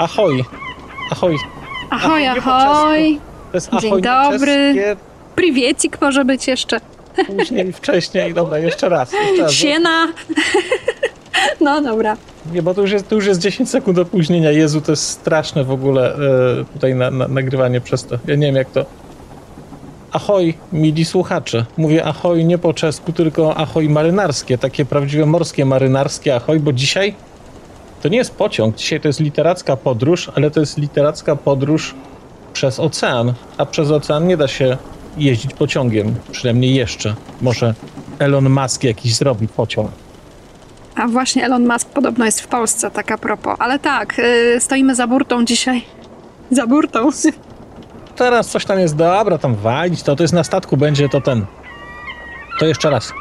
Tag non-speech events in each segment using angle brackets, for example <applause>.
Ahoj. Ahoj. Ahoj, ahoj. To jest Dzień ahoj na dobry. czeskie, Priwiecik może być jeszcze. później, wcześniej. Dobra, jeszcze raz. Jeszcze raz. Siena. <laughs> No dobra. Nie, bo to już, jest, to już jest 10 sekund opóźnienia. Jezu, to jest straszne w ogóle e, tutaj na, na, nagrywanie przez to. Ja nie wiem jak to. Ahoj, mili słuchacze. Mówię ahoj nie po czesku, tylko ahoj marynarskie. Takie prawdziwe morskie marynarskie ahoj, bo dzisiaj to nie jest pociąg. Dzisiaj to jest literacka podróż, ale to jest literacka podróż przez ocean. A przez ocean nie da się jeździć pociągiem. Przynajmniej jeszcze. Może Elon Musk jakiś zrobi pociąg. A właśnie Elon Musk podobno jest w Polsce, tak a propos. Ale tak, y, stoimy za burtą dzisiaj. Za burtą. Teraz coś tam jest dobra, tam walić, to, to jest na statku, będzie to ten. To jeszcze raz.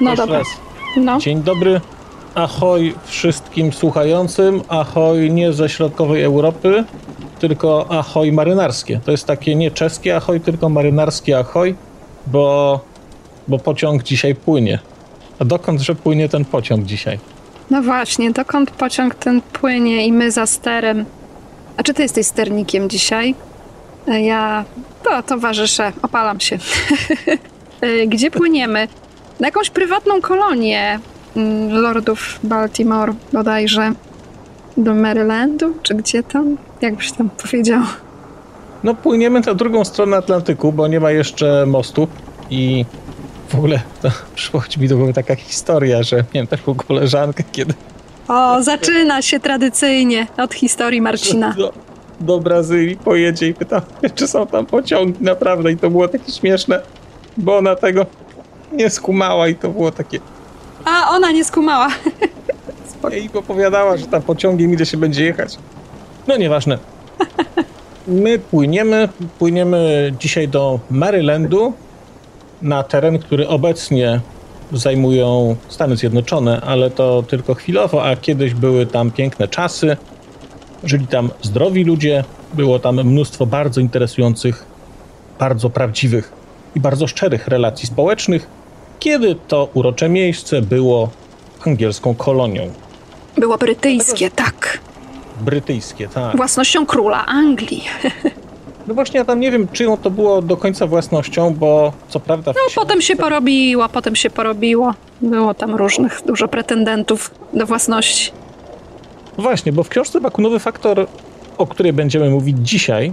No jeszcze dobra. raz. No. Dzień dobry. Ahoj wszystkim słuchającym. Ahoj nie ze środkowej Europy, tylko ahoj marynarskie. To jest takie nie czeskie ahoj, tylko marynarskie ahoj, bo, bo pociąg dzisiaj płynie. A dokądże płynie ten pociąg dzisiaj? no właśnie, dokąd pociąg ten płynie i my za sterem. A czy ty jesteś sternikiem dzisiaj? E, Ja to towarzyszę, opalam się. <laughs> E, Gdzie płyniemy? Na jakąś prywatną kolonię lordów Baltimore bodajże. Do Marylandu? Czy gdzie tam? Jak byś tam powiedział? No płyniemy na drugą stronę Atlantyku, bo nie ma jeszcze mostu i w ogóle to <laughs> przychodzi mi do głowy taka historia, że miałem taką koleżankę, kiedy O, zaczyna się tradycyjnie od historii Marcina. do, do Brazylii pojedzie i pyta, czy są tam pociągi naprawdę i to było takie śmieszne, bo ona tego nie skumała i to było takie A, ona nie skumała. <laughs> Spoko. i opowiadała, że tam pociągiem ile się będzie jechać. No nieważne. My płyniemy, płyniemy dzisiaj do Marylandu na teren, który obecnie zajmują Stany Zjednoczone, ale to tylko chwilowo, a kiedyś były tam piękne czasy. Żyli tam zdrowi ludzie, było tam mnóstwo bardzo interesujących, bardzo prawdziwych i bardzo szczerych relacji społecznych, kiedy to urocze miejsce było angielską kolonią. Było brytyjskie, tak. Brytyjskie, tak. Własnością króla Anglii. No właśnie, ja tam nie wiem, czyją to było do końca własnością, bo co prawda... No, potem się porobiło, potem się porobiło. Było tam różnych, dużo pretendentów do własności. Właśnie, bo w książce Bakunowy Faktor, o której będziemy mówić dzisiaj,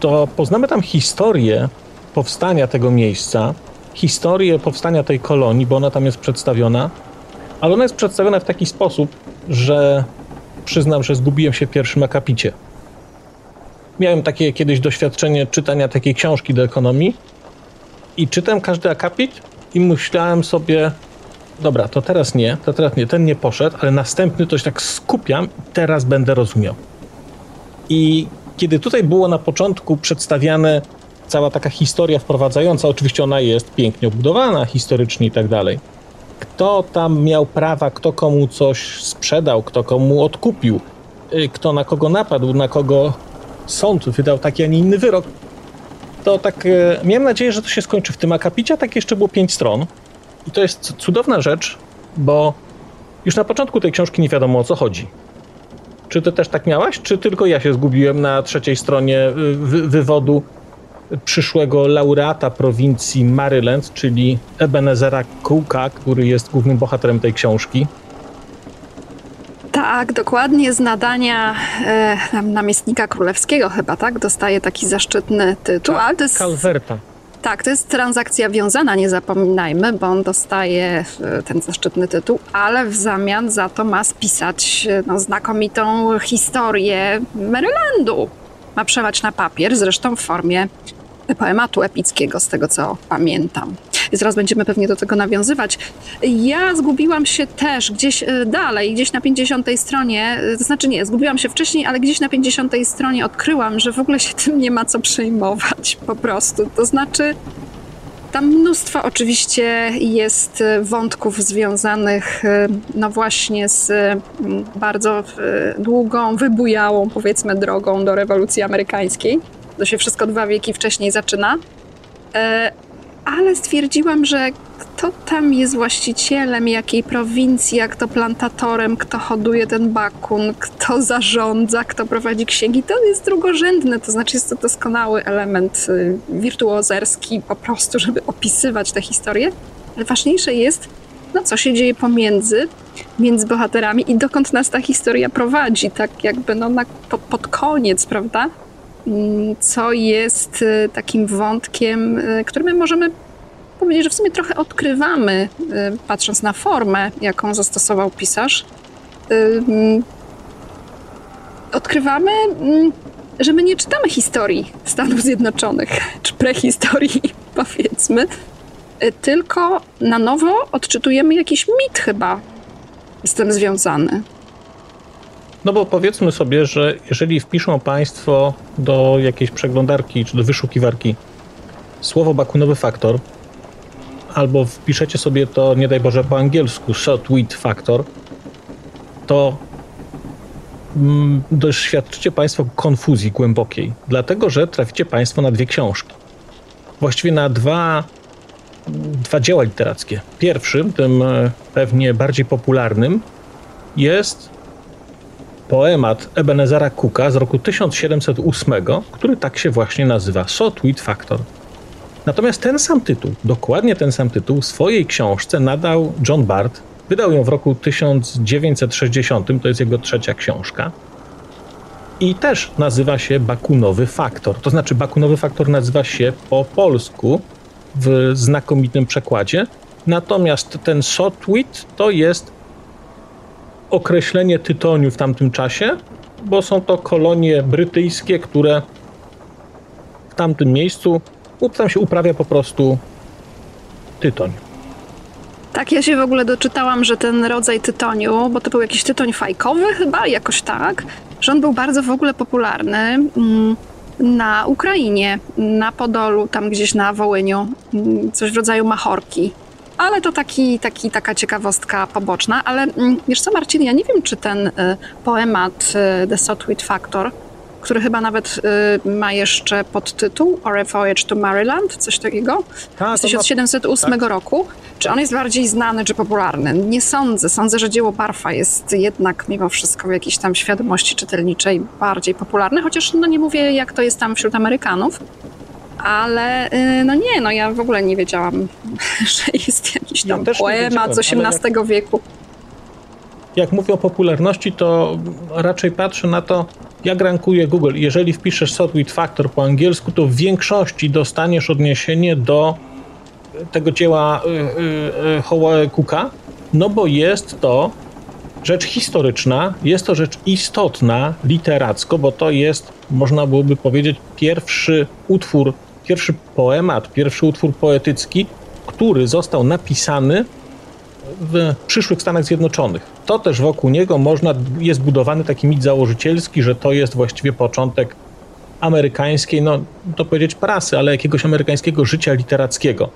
to poznamy tam historię powstania tego miejsca, historię powstania tej kolonii, bo ona tam jest przedstawiona, ale ona jest przedstawiona w taki sposób, że przyznam, że zgubiłem się w pierwszym akapicie. Miałem takie kiedyś doświadczenie czytania takiej książki do ekonomii i czytam każdy akapit i myślałem sobie, dobra, to teraz nie, to teraz nie, ten nie poszedł, ale następny to się tak skupiam teraz będę rozumiał. I kiedy tutaj było na początku przedstawiane cała taka historia wprowadzająca, oczywiście ona jest pięknie obudowana historycznie i tak dalej. Kto tam miał prawa, kto komu coś sprzedał, kto komu odkupił, y, kto na kogo napadł, na kogo sąd wydał taki, a nie inny wyrok. To tak, e, miałem nadzieję, że to się skończy w tym akapicie, tak jeszcze było pięć stron. I to jest cudowna rzecz, bo już na początku tej książki nie wiadomo o co chodzi. Czy ty też tak miałaś, czy tylko ja się zgubiłem na trzeciej stronie y, wy wywodu przyszłego laureata prowincji Maryland, czyli Ebenezera Cooka, który jest głównym bohaterem tej książki. Tak, dokładnie z nadania e, nam- namiestnika królewskiego chyba, tak? Dostaje taki zaszczytny tytuł, ale to jest... Calverta. Tak, to jest transakcja wiązana, nie zapominajmy, bo on dostaje e, ten zaszczytny tytuł, ale w zamian za to ma spisać e, no, znakomitą historię Marylandu. Ma przelać na papier, zresztą w formie poematu epickiego, z tego co pamiętam. Zaraz będziemy pewnie do tego nawiązywać. Ja zgubiłam się też gdzieś e, dalej, gdzieś na 50 stronie, e, to znaczy nie, zgubiłam się wcześniej, ale gdzieś na 50 stronie odkryłam, że w ogóle się tym nie ma co przejmować po prostu. To znaczy, tam mnóstwo oczywiście jest e, wątków związanych, no właśnie z bardzo długą, wybujałą, powiedzmy, drogą do rewolucji amerykańskiej. To się wszystko dwa wieki wcześniej zaczyna. E, ale stwierdziłam, że kto tam jest właścicielem jakiej prowincji, jak to plantatorem, kto hoduje ten bakun, kto zarządza, kto prowadzi księgi, to jest drugorzędne. To znaczy jest to doskonały element y, wirtuozerski po prostu, żeby opisywać tę historię. Ale ważniejsze jest, no co się dzieje pomiędzy, między bohaterami i dokąd nas ta historia prowadzi, tak jakby no na, po, pod koniec, prawda? Co jest y, takim wątkiem, y, który my możemy powiedzieć, że w sumie trochę odkrywamy, y, patrząc na formę, jaką zastosował pisarz. Mm, Odkrywamy, mm, że my nie czytamy historii Stanów Zjednoczonych, <laughs> czy prehistorii, <laughs> powiedzmy, tylko na nowo odczytujemy jakiś mit chyba z tym związany. No bo powiedzmy sobie, że jeżeli wpiszą Państwo do jakiejś przeglądarki czy do wyszukiwarki słowo bakunowy faktor, albo wpiszecie sobie to, nie daj Boże, po angielsku shotwit factor, to mm, doświadczycie Państwo konfuzji głębokiej, dlatego że traficie Państwo na dwie książki. Właściwie na dwa, dwa dzieła literackie. Pierwszym, tym e, pewnie bardziej popularnym, jest poemat Ebenezera Cooka z roku 1708, który tak się właśnie nazywa Sotwit Factor. Natomiast ten sam tytuł, dokładnie ten sam tytuł, swojej książce nadał John Bart. Wydał ją w roku 1960, to jest jego trzecia książka. I też nazywa się Bakunowy Faktor. To znaczy, Bakunowy Faktor nazywa się po polsku w znakomitym przekładzie. Natomiast ten Sotwit to jest określenie tytoniu w tamtym czasie, bo są to kolonie brytyjskie, które w tamtym miejscu tam się uprawia po prostu tytoń. Tak, ja się w ogóle doczytałam, że ten rodzaj tytoniu, bo to był jakiś tytoń fajkowy chyba, jakoś tak, że on był bardzo w ogóle popularny mm, na Ukrainie, na Podolu, tam gdzieś na Wołyniu, mm, coś w rodzaju machorki. Ale to taki, taki, taka ciekawostka poboczna. Ale mm, wiesz co, Marcin, ja nie wiem, czy ten y, poemat y, The Sotwit Factor, który chyba nawet y, ma jeszcze podtytuł Or a Voyage to Maryland, coś takiego, Tak, z 1708 roku. Czy on jest bardziej znany czy popularny? Nie sądzę. Sądzę, że dzieło Barfa jest jednak mimo wszystko w jakiejś tam świadomości czytelniczej bardziej popularne, chociaż no nie mówię jak to jest tam wśród Amerykanów. Ale y, no nie, no ja w ogóle nie wiedziałam, <laughs> że jest jakiś Ja tam nie poemat z XVIII wieku. Jak mówię o popularności, to raczej patrzę na to, jak rankuje Google. Jeżeli wpiszesz Sotwit Factor po angielsku, to w większości dostaniesz odniesienie do tego dzieła y, y, y, Cooka, no bo jest to rzecz historyczna, jest to rzecz istotna literacko, bo to jest, można byłoby powiedzieć, pierwszy utwór, pierwszy poemat, pierwszy utwór poetycki, który został napisany w przyszłych Stanach Zjednoczonych. To też wokół niego można, jest budowany taki mit założycielski, że to jest właściwie początek amerykańskiej, no to powiedzieć prasy, ale jakiegoś amerykańskiego życia literackiego.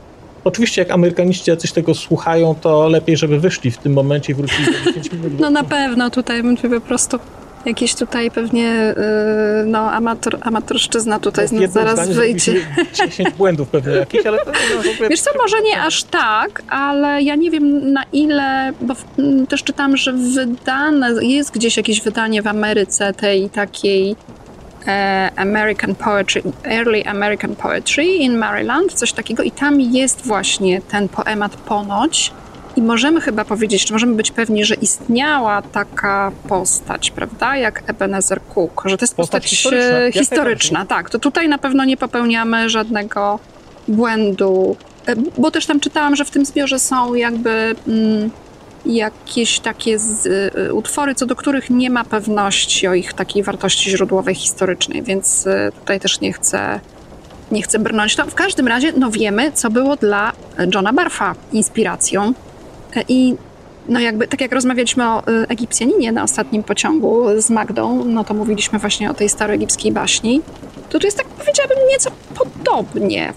Oczywiście jak Amerykaniści jacyś tego słuchają, to lepiej, żeby wyszli w tym momencie i wrócili <laughs> do 10 minut. No na pewno tutaj bym po prostu jakieś tutaj pewnie y, no amator, amatorszczyzna tutaj no, jednym zaraz zdaniu wyjdzie. <laughs> zrobiliśmy 10 błędów pewnie jakieś, ale to no, Wiesz co, może nie aż tak, ale ja nie wiem na ile, bo w, m, też czytałam, że wydane, jest gdzieś jakieś wydanie w Ameryce tej takiej e, American Poetry, Early American Poetry in Maryland, coś takiego i tam jest właśnie ten poemat ponoć i możemy chyba powiedzieć, czy możemy być pewni, że istniała taka postać, prawda, jak Ebenezer Cook, że to jest Postać postać, historyczna, historyczna, jak historyczna tak, to tutaj na pewno nie popełniamy żadnego błędu, E, bo też tam czytałam, że w tym zbiorze są jakby mm, jakieś takie z, y, utwory, co do których nie ma pewności o ich takiej wartości źródłowej historycznej, więc y, tutaj też nie chcę, nie chcę brnąć. To w każdym razie no wiemy, co było dla Johna Barfa inspiracją. E, i no jakby, tak jak rozmawialiśmy o y, Egipcjaninie na ostatnim pociągu z Magdą, no to mówiliśmy właśnie o tej staroegipskiej baśni, to tu jest tak, powiedziałabym, nieco podobnie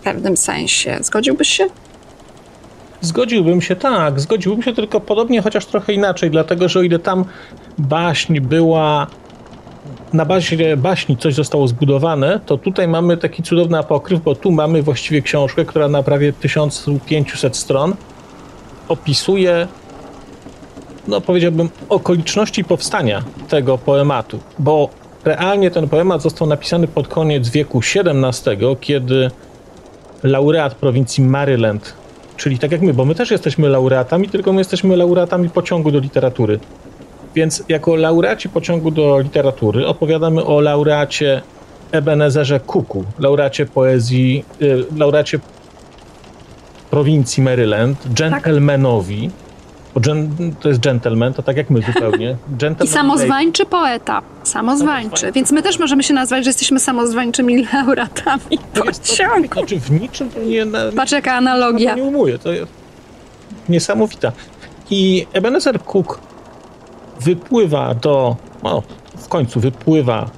w pewnym sensie. Zgodziłbyś się? Zgodziłbym się, tak, zgodziłbym się tylko podobnie, chociaż trochę inaczej, dlatego że o ile tam baśń była na bazie baśni coś zostało zbudowane, to tutaj mamy taki cudowny apokryf, bo tu mamy właściwie książkę, która na prawie 1500 stron opisuje, no powiedziałbym, okoliczności powstania tego poematu, bo realnie ten poemat został napisany pod koniec wieku XVII, kiedy laureat prowincji Maryland, czyli tak jak my, bo my też jesteśmy laureatami, tylko my jesteśmy laureatami pociągu do literatury. Więc jako laureaci pociągu do literatury opowiadamy o laureacie Ebenezerze Kuku, laureacie poezji, y, laureacie prowincji Maryland, gentlemanowi, bo gen, to jest gentleman, to tak jak my zupełnie. Gentleman <laughs> I samozwańczy poeta. Samozwańczy. Więc my też możemy się nazwać, że jesteśmy samozwańczymi <laughs> laureatami To jest- to- pociągu. Znaczy w niczym to nie, na, Patrz jaka to analogia. nie umuje. To jest niesamowita. I Ebenezer Cook wypływa do, no, w końcu wypływa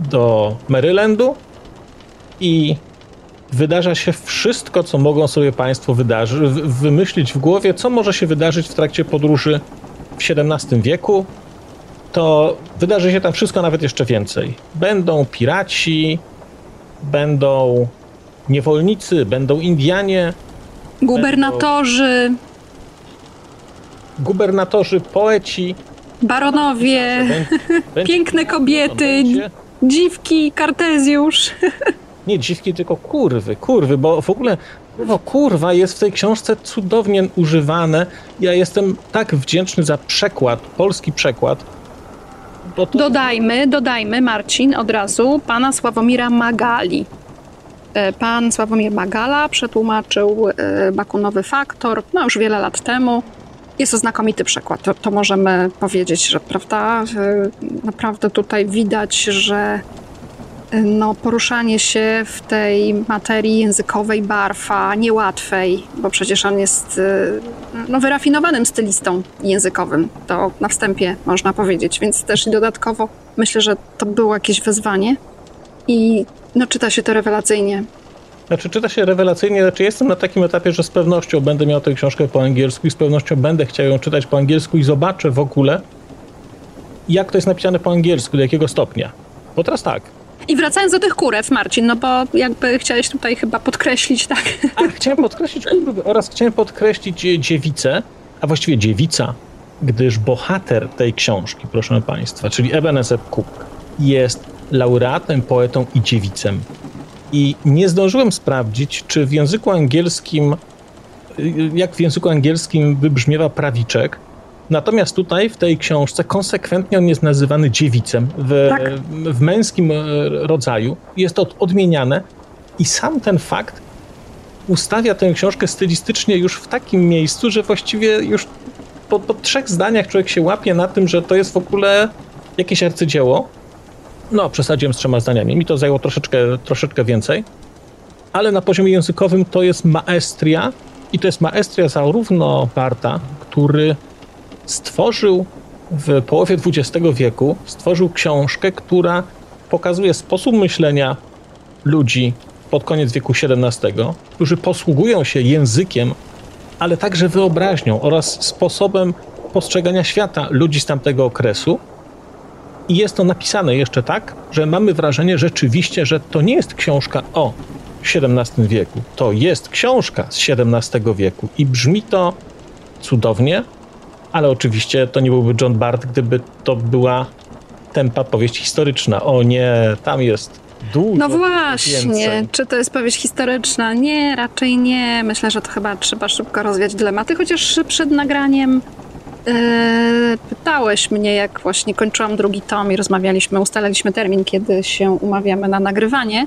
do Marylandu i wydarza się wszystko, co mogą sobie Państwo wydarzy, wy- wymyślić w głowie, co może się wydarzyć w trakcie podróży w XVII wieku. To wydarzy się tam wszystko, nawet jeszcze więcej. Będą piraci, będą niewolnicy, będą Indianie, Gubernatorzy, gubernatorzy, poeci. baronowie, piękne kobiety, dziwki, kartezjusz. <laughs> Nie dziwki, tylko kurwy, kurwy, bo w ogóle słowo kurwa jest w tej książce cudownie używane. Ja jestem tak wdzięczny za przekład, polski przekład. To Dodajmy, dodajmy, Marcin, od razu pana Sławomira Magali. E, Pan Sławomir Magala przetłumaczył e, Bakunowy Faktor, no już wiele lat temu. Jest to znakomity przekład, to, to możemy powiedzieć, że prawda, e, naprawdę tutaj widać, że no, poruszanie się w tej materii językowej Barfa niełatwej, bo przecież on jest e, no, wyrafinowanym stylistą językowym. To na wstępie można powiedzieć, więc też i dodatkowo myślę, że to było jakieś wyzwanie i no, czyta się to rewelacyjnie. Znaczy, czyta się rewelacyjnie, znaczy jestem na takim etapie, że z pewnością będę miał tę książkę po angielsku i z pewnością będę chciał ją czytać po angielsku i zobaczę w ogóle, jak to jest napisane po angielsku, do jakiego stopnia. Bo teraz tak, I wracając do tych kurew, Marcin, no bo jakby chciałeś tutaj chyba podkreślić, tak? A chciałem podkreślić kurwy oraz chciałem podkreślić e, dziewicę, a właściwie dziewica, gdyż bohater tej książki, proszę Państwa, czyli Ebenezer Cook, jest laureatem, poetą i dziewicem. I nie zdążyłem sprawdzić, czy w języku angielskim, y, jak w języku angielskim wybrzmiewa prawiczek, Natomiast tutaj w tej książce konsekwentnie on jest nazywany dziewicem w, Tak. w męskim e, rodzaju. Jest to odmieniane i sam ten fakt ustawia tę książkę stylistycznie już w takim miejscu, że właściwie już po, po trzech zdaniach człowiek się łapie na tym, że to jest w ogóle jakieś arcydzieło. No, przesadziłem z trzema zdaniami. Mi to zajęło troszeczkę, troszeczkę więcej. Ale na poziomie językowym to jest maestria i to jest maestria zarówno Barta, który stworzył w połowie XX wieku, stworzył książkę, która pokazuje sposób myślenia ludzi pod koniec wieku XVII, którzy posługują się językiem, ale także wyobraźnią oraz sposobem postrzegania świata ludzi z tamtego okresu. I jest to napisane jeszcze tak, że mamy wrażenie rzeczywiście, że to nie jest książka o XVII wieku. To jest książka z XVII wieku i brzmi to cudownie, ale oczywiście to nie byłby John Bart, gdyby to była tempa powieść historyczna. O nie, tam jest dużo No właśnie, więcej. czy to jest powieść historyczna? Nie, raczej nie. Myślę, że to chyba trzeba szybko rozwiać dylematy, chociaż przed nagraniem e, pytałeś mnie, jak właśnie kończyłam drugi tom i rozmawialiśmy, ustalaliśmy termin, kiedy się umawiamy na nagrywanie.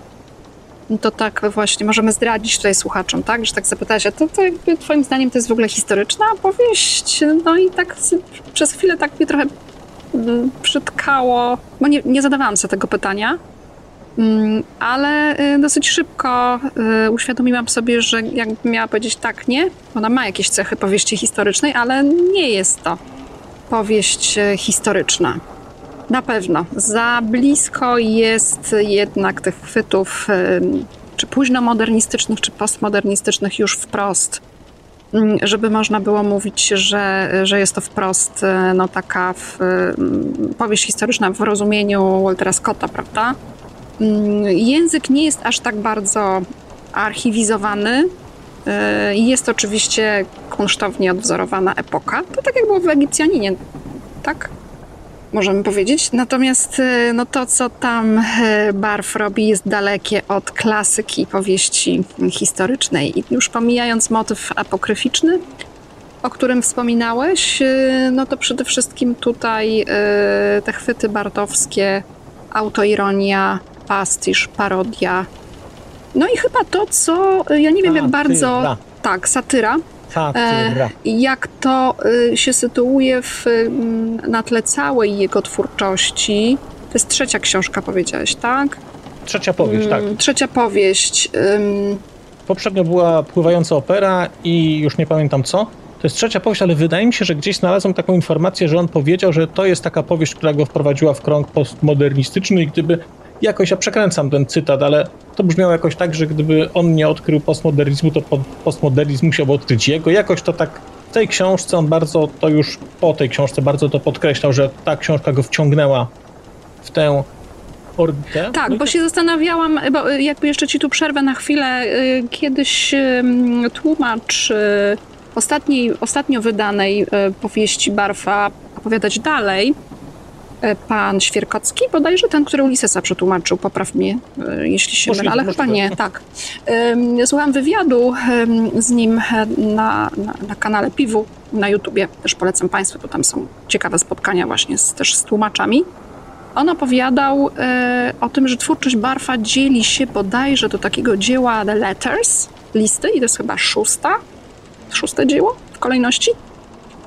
To tak właśnie możemy zdradzić tutaj słuchaczom, tak? Że tak zapytałeś, a to, to jakby twoim zdaniem to jest w ogóle historyczna opowieść? No i tak przez chwilę tak mnie trochę mm, przytkało, bo nie, nie zadawałam sobie tego pytania. Mm, Ale y, dosyć szybko y, uświadomiłam sobie, że jakbym miała powiedzieć tak, nie, ona ma jakieś cechy powieści historycznej, ale nie jest to powieść y, historyczna. Na pewno. Za blisko jest jednak tych chwytów czy późnomodernistycznych, czy postmodernistycznych już wprost mm, żeby można było mówić, że, że jest to wprost e, no, taka w, powieść historyczna w rozumieniu Waltera Scotta, prawda? Mm, Język nie jest aż tak bardzo archiwizowany. E, Jest oczywiście kunsztownie odwzorowana epoka. To tak jak było w Egipcjaninie, tak? Możemy powiedzieć. Natomiast e, no to, co tam e, Barf robi, jest dalekie od klasyki powieści historycznej. I już pomijając motyw apokryficzny, o którym wspominałeś, e, no to przede wszystkim tutaj te chwyty bartowskie, autoironia, pastisz, parodia. No i chyba to, co ja nie wiem, jak bardzo. Tak, satyra. Satyra. I jak to y, się sytuuje w, mm, na tle całej jego twórczości. To jest trzecia książka, powiedziałeś, tak? Trzecia powieść, tak. Mm, Trzecia powieść. ym, Poprzednio była pływająca opera i już nie pamiętam co. To jest trzecia powieść, ale wydaje mi się, że gdzieś znalazłem taką informację, że on powiedział, że to jest taka powieść, która go wprowadziła w krąg postmodernistyczny i gdyby jakoś, ja przekręcam ten cytat, ale to brzmiało jakoś tak, że gdyby on nie odkrył postmodernizmu, to po- postmodernizm musiał odkryć jego. Jakoś to tak w tej książce on bardzo to już po tej książce bardzo to podkreślał, że ta książka go wciągnęła w tę orbitę. Tak, No bo się zastanawiałam, bo y, jakby jeszcze ci tu przerwę na chwilę. y, Kiedyś tłumacz y, ostatniej, ostatnio wydanej powieści Barfa opowiadać dalej, pan Świerkocki, bodajże ten, który Ulyssesa przetłumaczył, popraw mnie, y, jeśli się mylę, ale chyba nie, tak. Słuchałam wywiadu z nim e, na, na, na kanale Piwu na YouTubie, też polecam Państwu, bo tam są ciekawe spotkania właśnie z, też z tłumaczami. On opowiadał e, o tym, że twórczość Barfa dzieli się bodajże do takiego dzieła The Letters, listy, i to jest chyba szósta, szóste dzieło w kolejności.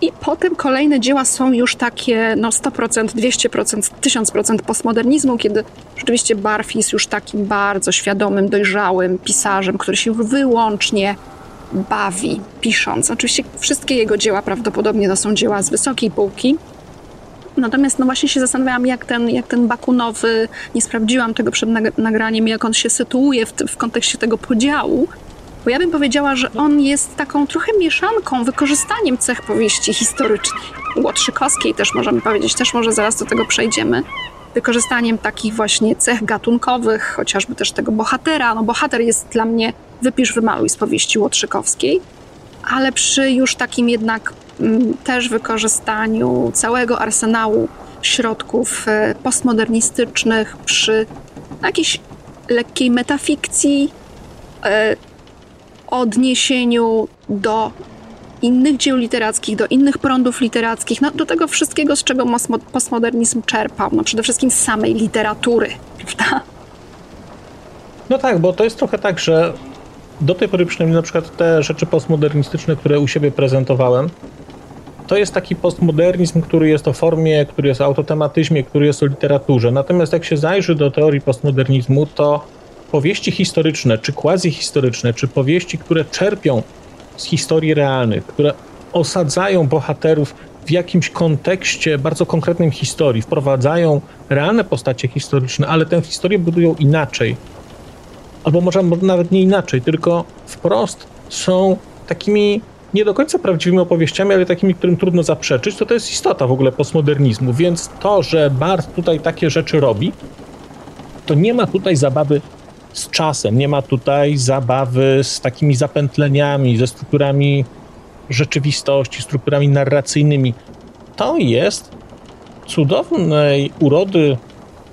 I potem kolejne dzieła są już takie no 100%, 200%, 1000% postmodernizmu, kiedy rzeczywiście Barf jest już takim bardzo świadomym, dojrzałym pisarzem, który się wyłącznie bawi pisząc. Oczywiście wszystkie jego dzieła prawdopodobnie to są dzieła z wysokiej półki, Natomiast no właśnie się zastanawiałam, jak ten, jak ten Bakunowy, nie sprawdziłam tego przed nag- nagraniem, jak on się sytuuje w, w kontekście tego podziału, bo ja bym powiedziała, że on jest taką trochę mieszanką, wykorzystaniem cech powieści historycznej. Łotrzykowskiej też możemy powiedzieć, też może zaraz do tego przejdziemy. Wykorzystaniem takich właśnie cech gatunkowych, chociażby też tego bohatera. No bohater jest dla mnie wypisz, wymaluj z powieści Łotrzykowskiej ale przy już takim jednak mm, też wykorzystaniu całego arsenału środków e, postmodernistycznych, przy jakiejś lekkiej metafikcji, e, odniesieniu do innych dzieł literackich, do innych prądów literackich, no, do tego wszystkiego, z czego postmodernizm czerpał, no przede wszystkim z samej literatury, prawda? No tak, bo to jest trochę tak, że do tej pory przynajmniej na przykład te rzeczy postmodernistyczne, które u siebie prezentowałem, to jest taki postmodernizm, który jest o formie, który jest o autotematyzmie, który jest o literaturze. Natomiast jak się zajrzy do teorii postmodernizmu, to powieści historyczne, czy quasi-historyczne, czy powieści, które czerpią z historii realnych, które osadzają bohaterów w jakimś kontekście bardzo konkretnym historii, wprowadzają realne postacie historyczne, ale tę historię budują inaczej, albo może nawet nie inaczej, tylko wprost są takimi nie do końca prawdziwymi opowieściami, ale takimi, którym trudno zaprzeczyć, to to jest istota w ogóle postmodernizmu. Więc to, że Barth tutaj takie rzeczy robi, to nie ma tutaj zabawy z czasem, nie ma tutaj zabawy z takimi zapętleniami, ze strukturami rzeczywistości, strukturami narracyjnymi. To jest cudownej urody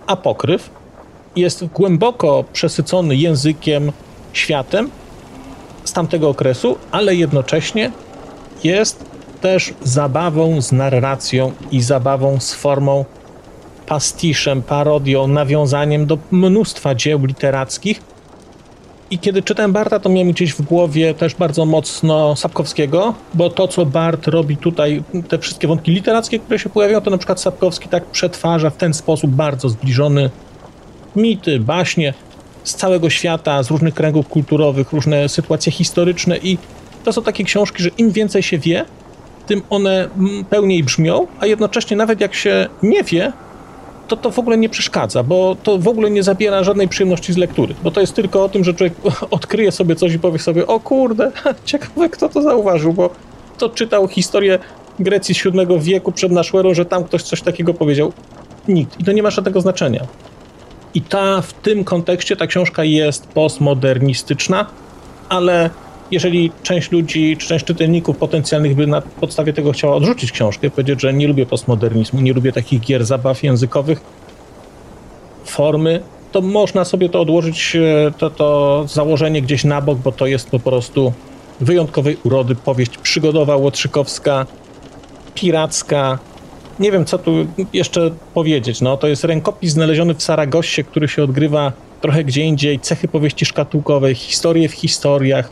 apokryf, jest głęboko przesycony językiem, światem z tamtego okresu, ale jednocześnie jest też zabawą z narracją i zabawą z formą pastiszem, parodią, nawiązaniem do mnóstwa dzieł literackich. I kiedy czytałem Barta, to miałem gdzieś w głowie też bardzo mocno Sapkowskiego, bo to, co Bart robi tutaj, te wszystkie wątki literackie, które się pojawiają, to na przykład Sapkowski tak przetwarza w ten sposób bardzo zbliżony mity, baśnie z całego świata, z różnych kręgów kulturowych, różne sytuacje historyczne i to są takie książki, że im więcej się wie, tym one pełniej brzmią, a jednocześnie nawet jak się nie wie, to to w ogóle nie przeszkadza, bo to w ogóle nie zabiera żadnej przyjemności z lektury, bo to jest tylko o tym, że człowiek <laughs> odkryje sobie coś i powie sobie, o kurde, <laughs> ciekawe kto to zauważył, bo to czytał historię Grecji z VII wieku przed naszą erą, że tam ktoś coś takiego powiedział. Nikt. I to nie ma żadnego znaczenia. I ta w tym kontekście ta książka jest postmodernistyczna, ale jeżeli część ludzi, czy część czytelników potencjalnych by na podstawie tego chciała odrzucić książkę, powiedzieć, że nie lubię postmodernizmu, nie lubię takich gier zabaw językowych, formy, to można sobie to odłożyć, e, to, to założenie gdzieś na bok, bo to jest po prostu wyjątkowej urody powieść przygodowa, łotrzykowska, piracka. Nie wiem, co tu jeszcze powiedzieć. No, to jest rękopis znaleziony w Saragossie, który się odgrywa trochę gdzie indziej, cechy powieści szkatułkowej, historie w historiach,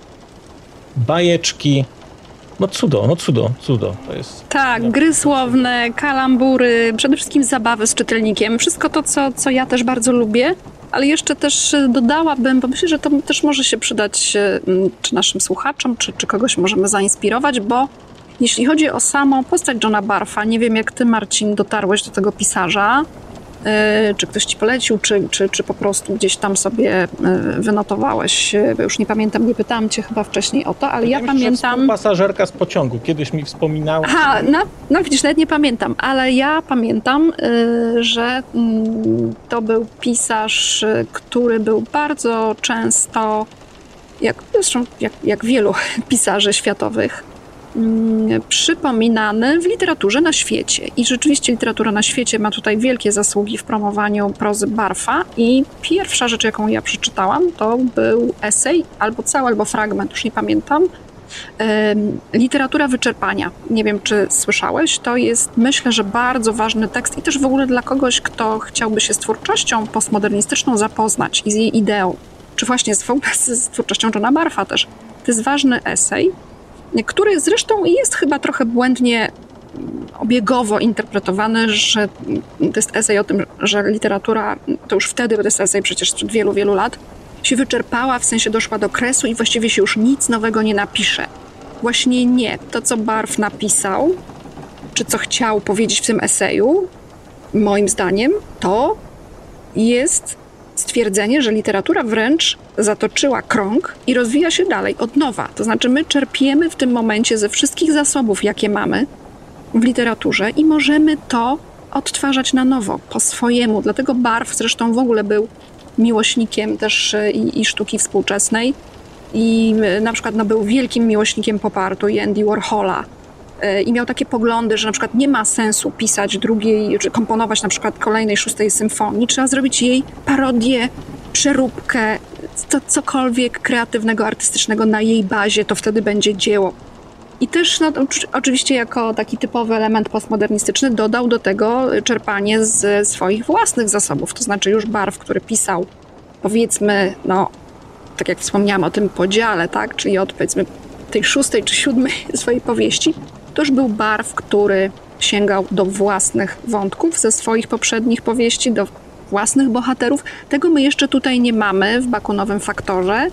bajeczki. No cudo, no cudo, cudo. To jest... Tak, gry słowne, kalambury, przede wszystkim zabawy z czytelnikiem. Wszystko to, co, co ja też bardzo lubię, ale jeszcze też e, dodałabym, bo myślę, że to też może się przydać m, czy naszym słuchaczom, czy, czy kogoś możemy zainspirować, bo jeśli chodzi o samą postać Johna Barfa, nie wiem jak ty, Marcin, dotarłeś do tego pisarza, czy ktoś ci polecił, czy, czy, czy po prostu gdzieś tam sobie e, wynotowałeś. E, Już nie pamiętam, nie pytałam cię chyba wcześniej o to, ale ja pamiętam... Pasażerka z pociągu, kiedyś mi wspominała. Aha, no, no widzisz, nawet nie pamiętam, ale ja pamiętam, że mm, to był pisarz, który był bardzo często, jak, zresztą jak, jak wielu <laughs> pisarzy światowych, przypominany w literaturze na świecie. I rzeczywiście literatura na świecie ma tutaj wielkie zasługi w promowaniu prozy Barfa i pierwsza rzecz, jaką ja przeczytałam, to był esej, albo cały, albo fragment, już nie pamiętam, Literatura wyczerpania. Nie wiem, czy słyszałeś. To jest, myślę, że bardzo ważny tekst i też w ogóle dla kogoś, kto chciałby się z twórczością postmodernistyczną zapoznać i z jej ideą, czy właśnie z, z twórczością Johna Barfa też. To jest ważny esej, który zresztą jest chyba trochę błędnie obiegowo interpretowany, że to jest esej o tym, że literatura, to już wtedy, bo to jest esej przecież sprzed wielu, wielu lat, się wyczerpała, w sensie doszła do kresu i właściwie się już nic nowego nie napisze. Właśnie nie. To, co Barf napisał, czy co chciał powiedzieć w tym eseju, moim zdaniem, to jest stwierdzenie, że literatura wręcz zatoczyła krąg i rozwija się dalej od nowa. To znaczy, my czerpiemy w tym momencie ze wszystkich zasobów, jakie mamy w literaturze i możemy to odtwarzać na nowo, po swojemu. Dlatego Barf zresztą w ogóle był miłośnikiem też e, i, i sztuki współczesnej. I e, na przykład no, był wielkim miłośnikiem popartu Andy Warhola. I miał takie poglądy, że na przykład nie ma sensu pisać drugiej, czy komponować na przykład kolejnej szóstej symfonii. Trzeba zrobić jej parodię, przeróbkę, co, cokolwiek kreatywnego, artystycznego na jej bazie, to wtedy będzie dzieło. I też no, oczy- oczywiście jako taki typowy element postmodernistyczny dodał do tego czerpanie z swoich własnych zasobów, to znaczy już Barw, który pisał powiedzmy, no tak jak wspomniałam o tym podziale, tak, czyli od powiedzmy tej szóstej czy siódmej <laughs> swojej powieści, to już był Barw, który sięgał do własnych wątków ze swoich poprzednich powieści, do własnych bohaterów. Tego my jeszcze tutaj nie mamy w Bakunowym Faktorze,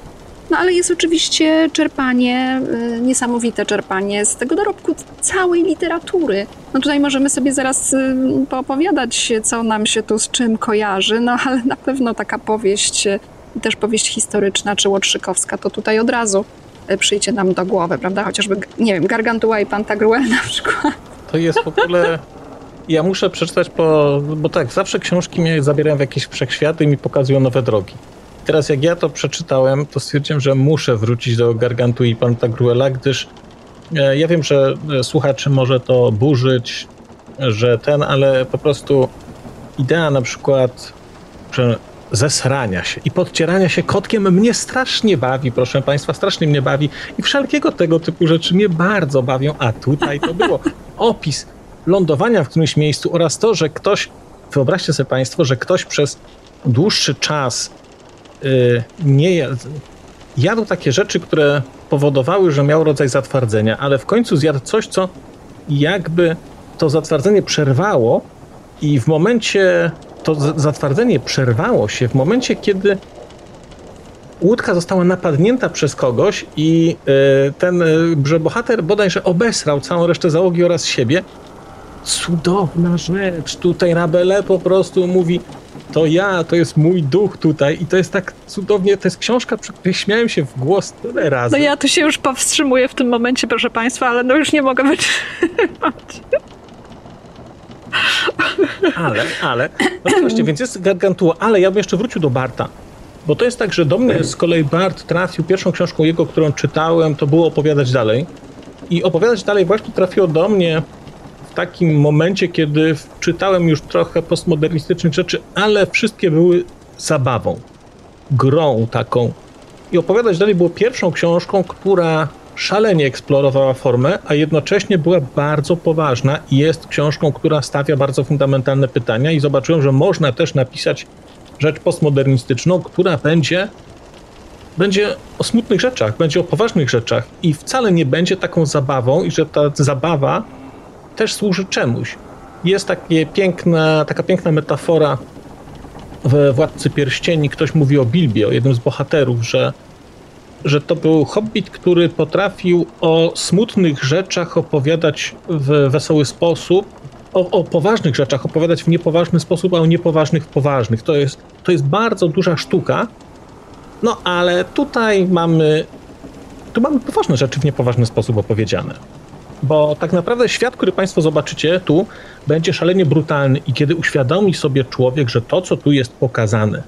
no ale jest oczywiście czerpanie, y, niesamowite czerpanie z tego dorobku całej literatury. No tutaj możemy sobie zaraz y, poopowiadać, co nam się tu z czym kojarzy, no ale na pewno taka powieść, y, też powieść historyczna czy Łotrzykowska, to tutaj od razu przyjdzie nam do głowy, prawda? Chociażby, nie wiem, Gargantua i Pantagruel <laughs> na przykład. To jest w ogóle. Ja muszę przeczytać, po, bo tak, zawsze książki mnie zabierają w jakieś wszechświaty i mi pokazują nowe drogi. Teraz jak ja to przeczytałem, to stwierdziłem, że muszę wrócić do Gargantu i Pantagruela, gdyż e, ja wiem, że e, słuchaczy może to burzyć, że ten, ale po prostu idea na przykład że zesrania się i podcierania się kotkiem mnie strasznie bawi, proszę państwa, strasznie mnie bawi i wszelkiego tego typu rzeczy mnie bardzo bawią, a tutaj to było <laughs> opis lądowania w którymś miejscu oraz to, że ktoś, wyobraźcie sobie państwo, że ktoś przez dłuższy czas y, nie jadł, jadł takie rzeczy, które powodowały, że miał rodzaj zatwardzenia, ale w końcu zjadł coś, co jakby to zatwardzenie przerwało i w momencie to zatwardzenie przerwało się w momencie, kiedy łódka została napadnięta przez kogoś i y, ten że bohater bodajże obesrał całą resztę załogi oraz siebie cudowna rzecz. Tutaj Rabele po prostu mówi, to ja, to jest mój duch tutaj i to jest tak cudownie, to jest książka, przy której śmiałem się w głos tyle razy. No ja tu się już powstrzymuję w tym momencie, proszę Państwa, ale no już nie mogę wytrzymać. Ale, ale, no właśnie, więc jest Gargantua, ale ja bym jeszcze wrócił do Barta. Bo to jest tak, że do mnie z kolei Bart trafił, pierwszą książką jego, którą czytałem, to było Opowiadać Dalej. I Opowiadać Dalej właśnie trafiło do mnie w takim momencie, kiedy czytałem już trochę postmodernistycznych rzeczy, ale wszystkie były zabawą, grą taką. I Opowiadać Dalej było pierwszą książką, która szalenie eksplorowała formę, a jednocześnie była bardzo poważna i jest książką, która stawia bardzo fundamentalne pytania i zobaczyłem, że można też napisać rzecz postmodernistyczną, która będzie będzie o smutnych rzeczach, będzie o poważnych rzeczach i wcale nie będzie taką zabawą i że ta zabawa też służy czemuś. Jest takie piękna, taka piękna metafora w Władcy Pierścieni. Ktoś mówi o Bilbie, o jednym z bohaterów, że że to był hobbit, który potrafił o smutnych rzeczach opowiadać w wesoły sposób, o, o, poważnych rzeczach opowiadać w niepoważny sposób, a o niepoważnych w poważnych. To jest, to jest bardzo duża sztuka. No ale tutaj mamy. Tu mamy poważne rzeczy w niepoważny sposób opowiedziane. Bo tak naprawdę świat, który Państwo zobaczycie tu, będzie szalenie brutalny, i kiedy uświadomi sobie człowiek, że to, co tu jest pokazane,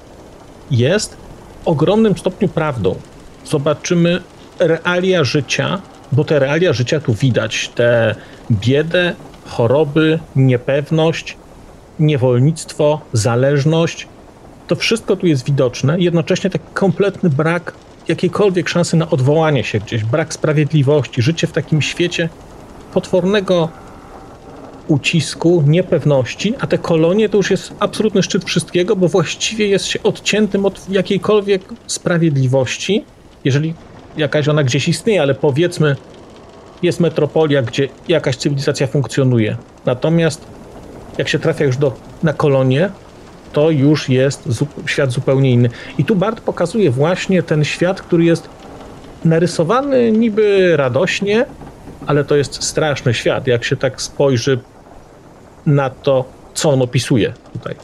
jest w ogromnym stopniu prawdą, zobaczymy realia życia, bo te realia życia tu widać, te biedę, choroby, niepewność, niewolnictwo, zależność. To wszystko tu jest widoczne, jednocześnie taki kompletny brak jakiejkolwiek szansy na odwołanie się gdzieś, brak sprawiedliwości, życie w takim świecie potwornego ucisku, niepewności, a te kolonie to już jest absolutny szczyt wszystkiego, bo właściwie jest się odciętym od jakiejkolwiek sprawiedliwości, jeżeli jakaś ona gdzieś istnieje, ale powiedzmy, jest metropolia, gdzie jakaś cywilizacja funkcjonuje. Natomiast jak się trafia już do, na kolonie, to już jest zu, świat zupełnie inny. I tu Bart pokazuje właśnie ten świat, który jest narysowany niby radośnie, ale to jest straszny świat, jak się tak spojrzy na to, co on opisuje tutaj.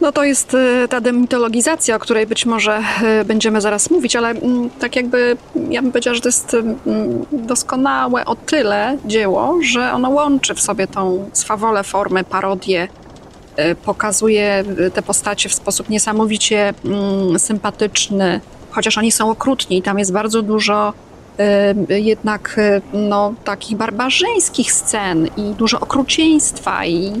No to jest y, ta demitologizacja, o której być może y, będziemy zaraz mówić, ale mm, tak jakby ja bym powiedziała, że to jest mm, doskonałe o tyle dzieło, że ono łączy w sobie tą swawolę formy, parodię, y, pokazuje te postacie w sposób niesamowicie mm, sympatyczny, chociaż oni są okrutni i tam jest bardzo dużo jednak no, takich barbarzyńskich scen i dużo okrucieństwa i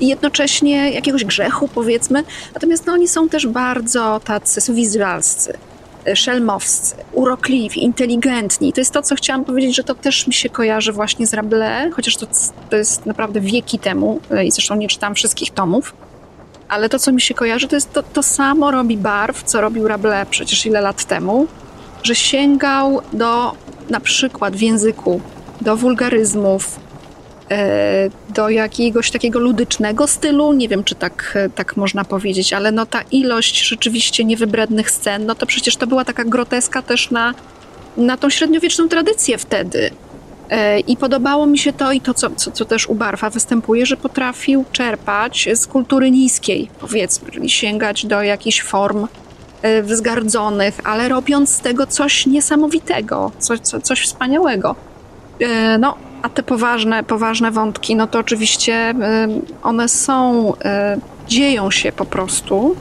i jednocześnie jakiegoś grzechu, powiedzmy. Natomiast no, oni są też bardzo tacy suwizjalscy, e, szelmowscy, urokliwi, inteligentni. To jest to, co chciałam powiedzieć, że to też mi się kojarzy właśnie z Rabelais, chociaż to, to jest naprawdę wieki temu e, i zresztą nie czytam wszystkich tomów. Ale to, co mi się kojarzy, to jest to, to samo robi Barw, co robił Rabelais przecież ile lat temu, że sięgał do na przykład w języku do wulgaryzmów, E, do jakiegoś takiego ludycznego stylu. Nie wiem, czy tak, tak można powiedzieć, ale no ta ilość rzeczywiście niewybrednych scen, no to przecież to była taka groteska też na, na tą średniowieczną tradycję wtedy. E, I podobało mi się to i to, co, co, co też u Barfa występuje, że potrafił czerpać z kultury niskiej, powiedzmy, czyli sięgać do jakichś form e, wzgardzonych, ale robiąc z tego coś niesamowitego, coś, coś wspaniałego. No, a te poważne, poważne wątki, no to oczywiście one są, dzieją się po prostu.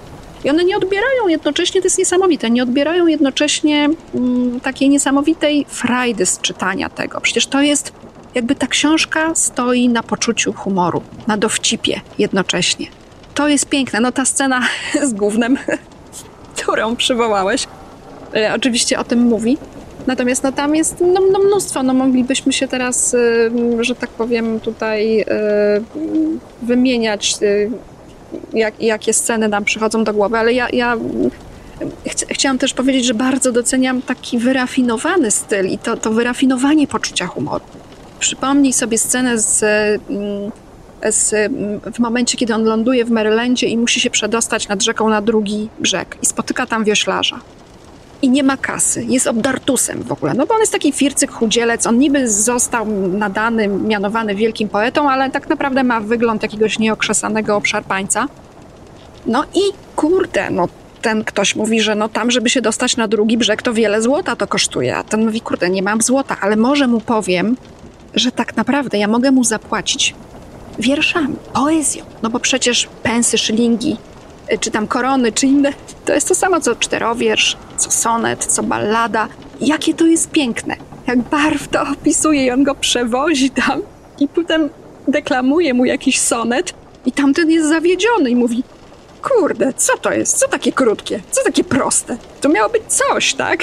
I one nie odbierają jednocześnie, to jest niesamowite, nie odbierają jednocześnie mm, takiej niesamowitej frajdy z czytania tego. Przecież to jest, jakby ta książka stoi na poczuciu humoru, na dowcipie jednocześnie. To jest piękne. No ta scena <laughs> z głównym, którą przywołałeś, e, oczywiście o tym mówi. Natomiast no, tam jest no, no mnóstwo, no moglibyśmy się teraz, y, że tak powiem, tutaj y, wymieniać, y, jak, jakie sceny nam przychodzą do głowy, ale ja, ja ch chciałam też powiedzieć, że bardzo doceniam taki wyrafinowany styl i to, to wyrafinowanie poczucia humoru. Przypomnij sobie scenę z, z, w momencie, kiedy on ląduje w Marylandzie i musi się przedostać nad rzeką na drugi brzeg i spotyka tam wioślarza i nie ma kasy. Jest obdartusem w ogóle. No bo on jest taki fircyk, chudzielec. On niby został nadany, mianowany wielkim poetą, ale tak naprawdę ma wygląd jakiegoś nieokrzesanego obszarpańca. No i kurde, no ten ktoś mówi, że no tam, żeby się dostać na drugi brzeg, to wiele złota to kosztuje. A ten mówi, kurde, nie mam złota, ale może mu powiem, że tak naprawdę ja mogę mu zapłacić wierszami, poezją. No bo przecież pensy, szylingi, y, czy tam korony, czy inne, to jest to samo co czterowiersz, co sonet, co ballada. Jakie to jest piękne. Jak barw to opisuje i on go przewozi tam i potem deklamuje mu jakiś sonet i tamten jest zawiedziony i mówi kurde, co to jest? Co takie krótkie? Co takie proste? To miało być coś, tak?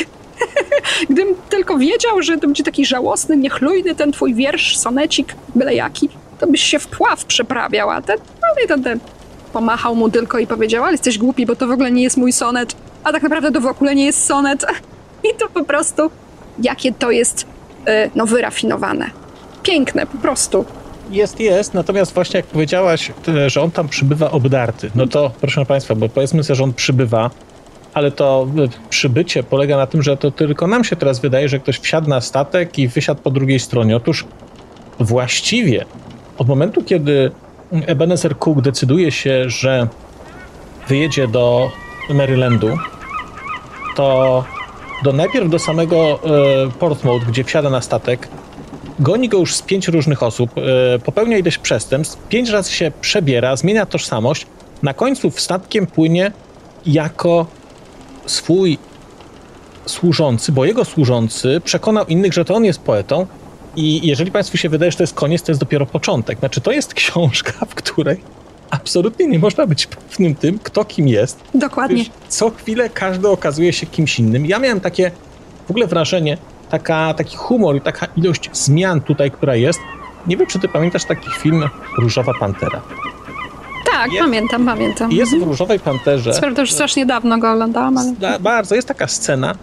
<laughs> Gdybym tylko wiedział, że to będzie taki żałosny, niechlujny ten twój wiersz, sonecik, byle jaki, to byś się w pław przeprawiał, a ten, no i ten, ten pomachał mu tylko i powiedział, ale jesteś głupi, bo to w ogóle nie jest mój sonet, a tak naprawdę to w ogóle nie jest sonet. <laughs> I to po prostu, jakie to jest, e, no, wyrafinowane. Piękne, po prostu. Jest, jest, natomiast właśnie jak powiedziałaś, e, że on tam przybywa obdarty, no to proszę Państwa, bo powiedzmy sobie, że on przybywa, ale to e, przybycie polega na tym, że to tylko nam się teraz wydaje, że ktoś wsiadł na statek i wysiadł po drugiej stronie. Otóż właściwie od momentu, kiedy Ebenezer Cook decyduje się, że wyjedzie do Marylandu, to do najpierw do samego e, Portsmouth, gdzie wsiada na statek, goni go już z pięć różnych osób, e, popełnia ileś przestępstw, pięć razy się przebiera, zmienia tożsamość, na końcu statkiem płynie jako swój służący, bo jego służący przekonał innych, że to on jest poetą i jeżeli Państwu się wydaje, że to jest koniec, to jest dopiero początek. Znaczy, to jest książka, w której absolutnie nie można być pewnym tym, kto kim jest. Dokładnie. Wiesz, co chwilę każdy okazuje się kimś innym. Ja miałem takie w ogóle wrażenie, taka, taki humor i taka ilość zmian tutaj, która jest. Nie wiem, czy ty pamiętasz taki film Różowa Pantera. Tak, Jest- pamiętam, pamiętam. Jest w Różowej Panterze... Co prawda już strasznie dawno go oglądałam, ale... Bardzo. Jest taka scena,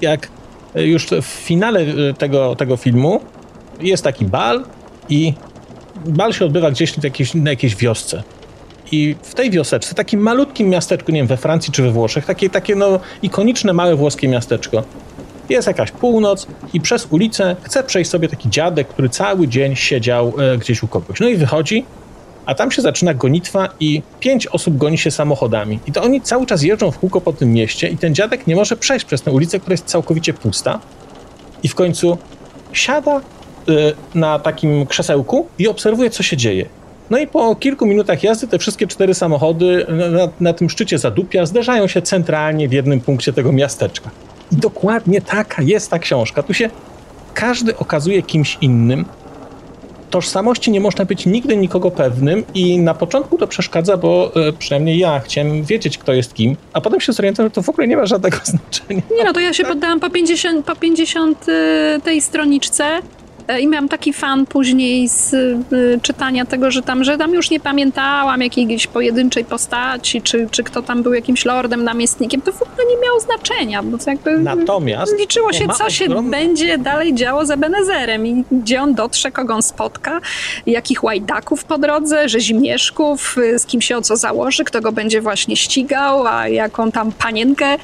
jak e, już w finale e, tego, tego filmu jest taki bal i bal się odbywa gdzieś w jakiejś, na jakiejś wiosce. I w tej wioseczce, takim malutkim miasteczku, nie wiem, we Francji czy we Włoszech, takie, takie no ikoniczne, małe włoskie miasteczko. Jest jakaś północ i przez ulicę chce przejść sobie taki dziadek, który cały dzień siedział e, gdzieś u kogoś. No i wychodzi, a tam się zaczyna gonitwa i pięć osób goni się samochodami. I to oni cały czas jeżdżą w kółko po tym mieście i ten dziadek nie może przejść przez tę ulicę, która jest całkowicie pusta. I w końcu siada na takim krzesełku i obserwuje, co się dzieje. No i po kilku minutach jazdy te wszystkie cztery samochody na, na, tym szczycie zadupia zderzają się centralnie w jednym punkcie tego miasteczka. I dokładnie taka jest ta książka. Tu się każdy okazuje kimś innym. Tożsamości nie można być nigdy nikogo pewnym i na początku to przeszkadza, bo e, przynajmniej ja chciałem wiedzieć, kto jest kim, a potem się zorientowałem, że to w ogóle nie ma żadnego <laughs> znaczenia. Nie no, to ja się poddałam po 50, po 50 y, tej stroniczce y, i miałam taki fan później z y, czytania tego, że tam, że tam już nie pamiętałam jakiejś pojedynczej postaci, czy, czy kto tam był jakimś lordem, namiestnikiem. To w ogóle nie miało znaczenia, bo to jakby Natomiast liczyło się, co się ogromny- będzie dalej działo za Benezerem i gdzie on dotrze, kogo on spotka, jakich łajdaków po drodze, rzezimieszków, y, z kim się o co założy, kto go będzie właśnie ścigał, a jaką tam panienkę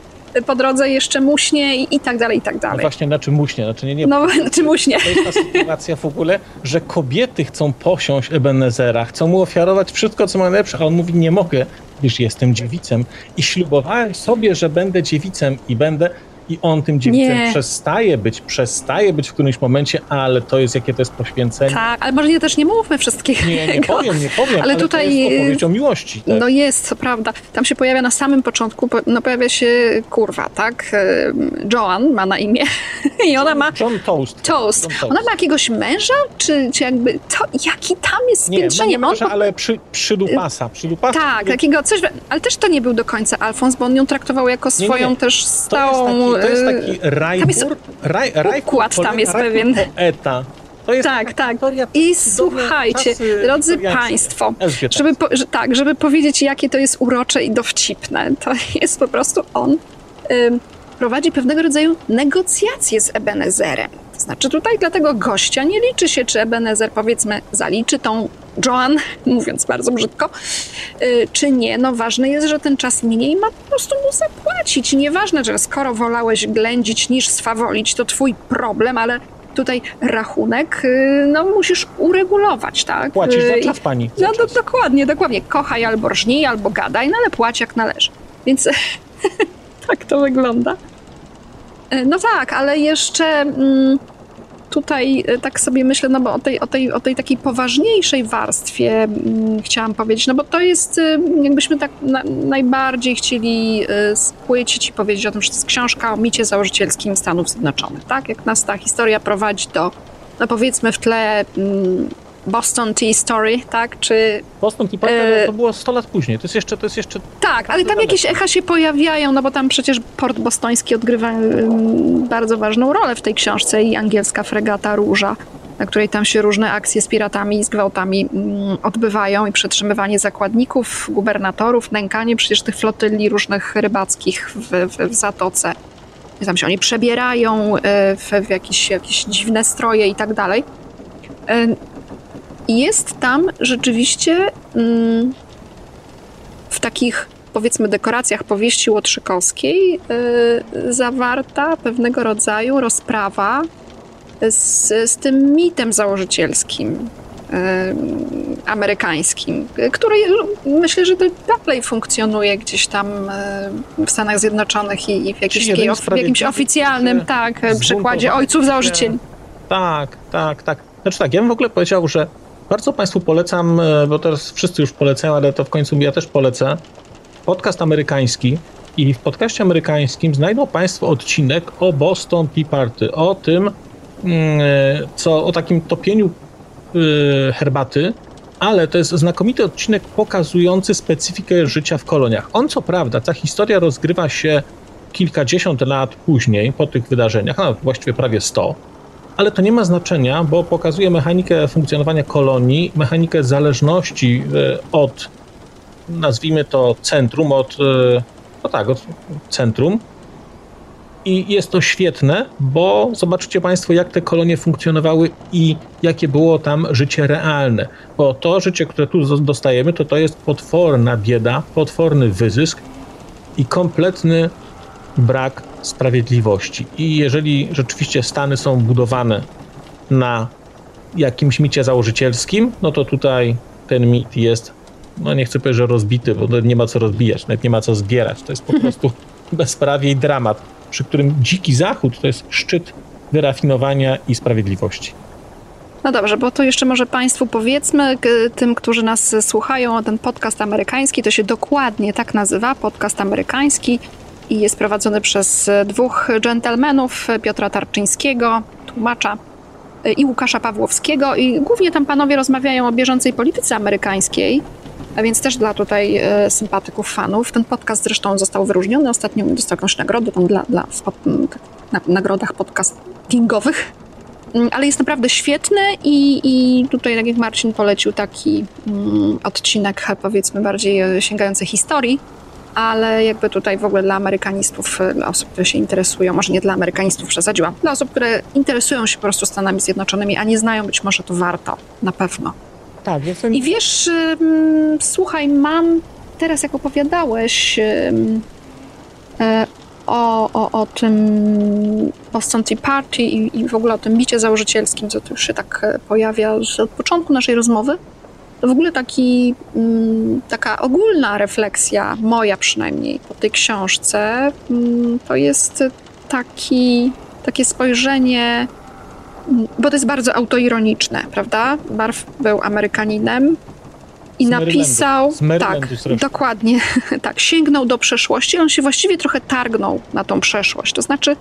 po drodze jeszcze muśnie i, i tak dalej, i tak No dalej. właśnie, na czym muśnie? Znaczy nie, nie. No, <laughs> czy muśnie? To jest ta sytuacja w ogóle, że kobiety chcą posiąść Ebenezera, chcą mu ofiarować wszystko, co ma najlepsze, a on mówi, nie mogę, gdyż jestem dziewicem. I ślubowałem sobie, że będę dziewicem i będę... I on tym dziewicem Nie. przestaje być, przestaje być w którymś momencie, ale to jest, jakie to jest poświęcenie. Tak, ale może nie też nie mówmy wszystkiego. Nie, nie powiem, nie powiem, ale, Ale tutaj, to jest y, opowieść o miłości. Tak? No jest, co prawda. Tam się pojawia na samym początku, po- no pojawia się kurwa, tak? Joan ma na imię <laughs> i ona ma John Toast. toast. John Toast. Ona ma jakiegoś męża? Czy, czy jakby, to, jaki tam jest Nie, no spiętrzenie? nie on może, po- ale przy, przydupasa. przydupasa Tak, takiego coś, ale też to nie był do końca Alfons, bo on ją traktował jako Nie, nie. swoją też stałą... to jest y, taki rajbur, jest raj, rajbur, układ tam jest pewien. poeta. To jest Tak, tak. I słuchajcie, drodzy. Państwo, żeby po, że, tak, żeby powiedzieć, jakie to jest urocze i dowcipne, to <laughs> jest po prostu on ym, prowadzi pewnego rodzaju negocjacje z Ebenezerem. To znaczy tutaj dla tego gościa nie liczy się, czy Ebenezer powiedzmy zaliczy tą Joan, mówiąc bardzo brzydko, y, czy nie. No ważne jest, że ten czas minie i ma po prostu mu zapłacić. Nieważne, że skoro wolałeś ględzić niż swawolić, to twój problem, ale tutaj rachunek y, no musisz uregulować, tak? Płacisz za Y, czas pani. Za no czas. dokładnie, dokładnie. Kochaj albo rżnij, albo gadaj, no ale płać jak należy. Więc <laughs> tak to wygląda. No tak, ale jeszcze mm, tutaj e, tak sobie myślę, no bo o tej, o tej, o tej takiej poważniejszej warstwie mm, chciałam powiedzieć, no bo to jest, e, jakbyśmy tak na, najbardziej chcieli e, spłycić i powiedzieć o tym, że to jest książka o micie założycielskim Stanów Zjednoczonych, tak? Jak nas ta historia prowadzi do, no powiedzmy w tle mm, Boston Tea Story, tak? Czy Boston Tea Party e, to było 100 lat później. To jest jeszcze, to jest jeszcze tak, ale tam daleko. jakieś echa się pojawiają, no bo tam przecież port bostoński odgrywa bardzo ważną rolę w tej książce i angielska fregata Róża, na której tam się różne akcje z piratami i z gwałtami ym, odbywają i przetrzymywanie zakładników, gubernatorów, nękanie przecież tych flotyli różnych rybackich w, w, w zatoce. I tam się oni przebierają y, w, w jakieś, jakieś dziwne stroje i tak dalej. Jest tam rzeczywiście mm, w takich powiedzmy dekoracjach powieści łotrzykowskiej y, zawarta pewnego rodzaju rozprawa z, z tym mitem założycielskim y, amerykańskim, który myślę, że dalej funkcjonuje gdzieś tam y, w Stanach Zjednoczonych i, i w, w jakimś oficjalnym tak, przykładzie ojców założycieli. Tak, tak, tak. Znaczy tak, ja bym w ogóle powiedział, że bardzo Państwu polecam, e, bo teraz wszyscy już polecają, ale to w końcu ja też polecę, podcast amerykański. I w podcaście amerykańskim znajdą Państwo odcinek o Boston Tea Party, o tym, mm, e, co, o takim topieniu e, herbaty, ale to jest znakomity odcinek pokazujący specyfikę życia w koloniach. On co prawda, ta historia rozgrywa się kilkadziesiąt lat później, po tych wydarzeniach, no właściwie prawie 100, ale to nie ma znaczenia, bo pokazuje mechanikę funkcjonowania kolonii, mechanikę zależności e, od, nazwijmy to centrum, od, e, no tak, od centrum. I jest to świetne, bo zobaczycie Państwo, jak te kolonie funkcjonowały i jakie było tam życie realne. Bo to życie, które tu dostajemy, to to jest potworna bieda, potworny wyzysk i kompletny brak sprawiedliwości. I jeżeli rzeczywiście Stany są budowane na jakimś micie założycielskim, no to tutaj ten mit jest, no nie chcę powiedzieć, że rozbity, bo nie ma co rozbijać, nawet nie ma co zbierać. To jest po <laughs> prostu bezprawie i dramat, przy którym dziki zachód to jest szczyt wyrafinowania i sprawiedliwości. No dobrze, bo to jeszcze może Państwu powiedzmy, tym, którzy nas słuchają, ten podcast amerykański to się dokładnie tak nazywa, podcast amerykański i jest prowadzony przez dwóch dżentelmenów, Piotra Tarczyńskiego, tłumacza e, i Łukasza Pawłowskiego i głównie tam panowie rozmawiają o bieżącej polityce amerykańskiej, a więc też dla tutaj e, sympatyków, fanów. Ten podcast zresztą został wyróżniony, ostatnio dostał jakąś nagrodę tam dla, dla tak, na nagrodach podcastingowych. Mm, ale jest naprawdę świetny i, i tutaj, tak jak Marcin polecił, taki mm, odcinek powiedzmy bardziej e, sięgający historii, ale jakby tutaj w ogóle dla amerykanistów, e, dla osób, które się interesują, może nie dla amerykanistów przesadziłam, dla osób, które interesują się po prostu Stanami Zjednoczonymi, a nie znają, być może to warto, na pewno. Tak, jestem... I wiesz, ym, słuchaj, mam teraz jak opowiadałeś ym, e, o, o, o tym Boston Tea Party i, i w ogóle o tym bicie założycielskim, co tu już się tak e, pojawia od początku naszej rozmowy, to w ogóle taki, ym, taka ogólna refleksja, moja przynajmniej, po tej książce, ym, to jest taki, takie spojrzenie bo to jest bardzo autoironiczne, prawda? Barf był Amerykaninem i Z napisał. Tak, dokładnie. <laughs> tak, sięgnął do przeszłości. On się właściwie trochę targnął na tą przeszłość. To znaczy,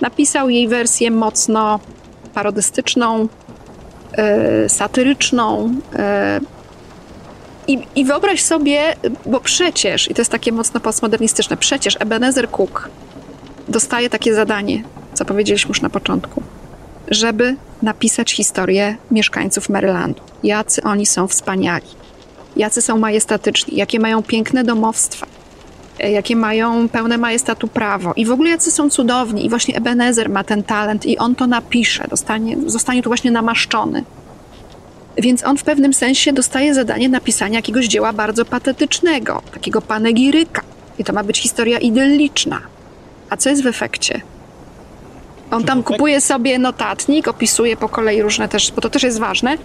napisał jej wersję mocno parodystyczną, yy, satyryczną. Yy, i, I wyobraź sobie, bo przecież, i to jest takie mocno postmodernistyczne, przecież Ebenezer Cook dostaje takie zadanie, co powiedzieliśmy już na początku żeby napisać historię mieszkańców Marylandu. Jacy oni są wspaniali, jacy są majestatyczni, jakie mają piękne domowstwa, e, jakie mają pełne majestatu prawo i w ogóle jacy są cudowni. I właśnie Ebenezer ma ten talent i on to napisze, dostanie, zostanie tu właśnie namaszczony. Więc on w pewnym sensie dostaje zadanie napisania jakiegoś dzieła bardzo patetycznego, takiego panegiryka. I to ma być historia idylliczna. A co jest w efekcie? On tam kupuje sobie notatnik, opisuje po kolei różne też, bo to też jest ważne.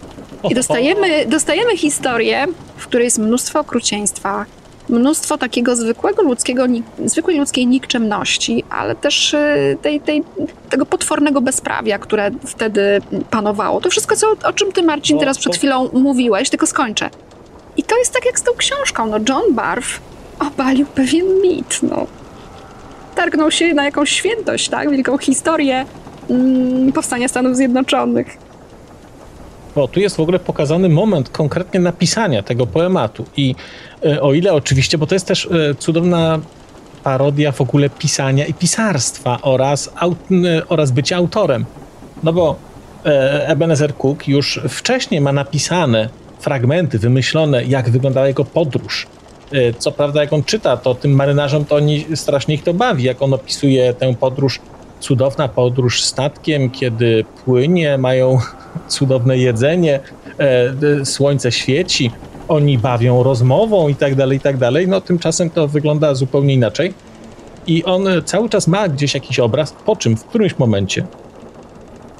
I dostajemy, dostajemy historię, w której jest mnóstwo okrucieństwa, mnóstwo takiego zwykłego ludzkiego, zwykłej ludzkiej nikczemności, ale też y, tej, tej, tego potwornego bezprawia, które wtedy panowało. To wszystko, co, o czym ty, Marcin, No, teraz przed chwilą mówiłeś, tylko skończę. I to jest tak jak z tą książką. No, John Barth obalił pewien mit. No. Targnął się na jakąś świętość, tak? Wielką historię mm, powstania Stanów Zjednoczonych. Bo tu jest w ogóle pokazany moment konkretnie napisania tego poematu. I e, o ile oczywiście, bo to jest też e, cudowna parodia w ogóle pisania i pisarstwa oraz, aut, e, oraz bycia autorem. No bo Ebenezer Cook już wcześniej ma napisane fragmenty, wymyślone, jak wyglądała jego podróż. Co prawda, jak on czyta, to tym marynarzom to oni, strasznie ich to bawi, jak on opisuje tę podróż, cudowna podróż statkiem, kiedy płynie, mają <laughs> cudowne jedzenie, e, słońce świeci, oni bawią rozmową i tak dalej, i tak dalej. No tymczasem to wygląda zupełnie inaczej. I on cały czas ma gdzieś jakiś obraz, po czym w którymś momencie,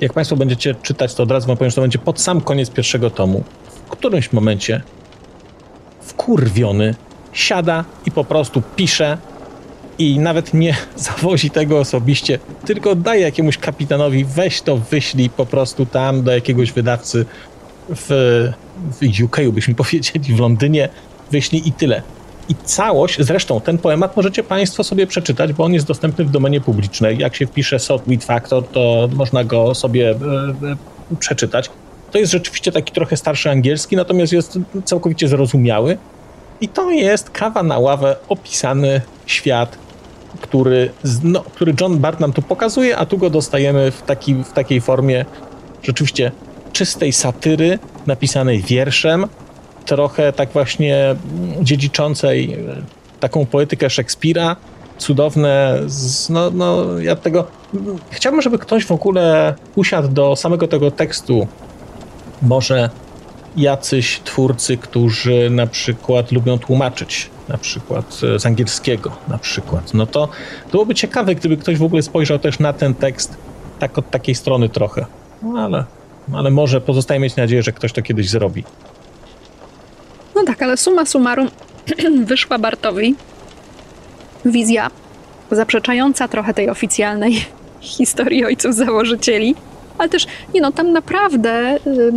jak Państwo będziecie czytać, to od razu Wam powiem, że to będzie pod sam koniec pierwszego tomu. W którymś momencie wkurwiony siada i po prostu pisze i nawet nie <laughs> zawozi tego osobiście, tylko daje jakiemuś kapitanowi, weź to, wyślij po prostu tam do jakiegoś wydawcy w, w UK, byśmy <laughs> powiedzieli, w Londynie, wyślij i tyle. I całość, zresztą ten poemat możecie Państwo sobie przeczytać, bo on jest dostępny w domenie publicznej. Jak się wpisze Wheat Factor, to można go sobie e, e, przeczytać. To jest rzeczywiście taki trochę starszy angielski, natomiast jest całkowicie zrozumiały. I to jest kawa na ławę opisany świat, który, no, który John Bart nam tu pokazuje, a tu go dostajemy w, taki, w takiej formie rzeczywiście czystej satyry, napisanej wierszem, trochę tak właśnie dziedziczącej e, taką poetykę Szekspira, cudowne, z, no, no ja tego, chciałbym, żeby ktoś w ogóle usiadł do samego tego tekstu, może jacyś twórcy, którzy na przykład lubią tłumaczyć, na przykład e, z angielskiego, na przykład. No to byłoby ciekawe, gdyby ktoś w ogóle spojrzał też na ten tekst tak od takiej strony trochę. No ale, ale może pozostaje mieć nadzieję, że ktoś to kiedyś zrobi. No tak, ale summa summarum <clears throat> wyszła Bartowi wizja zaprzeczająca trochę tej oficjalnej <laughs> historii ojców założycieli, ale też, nie no, tam naprawdę, y,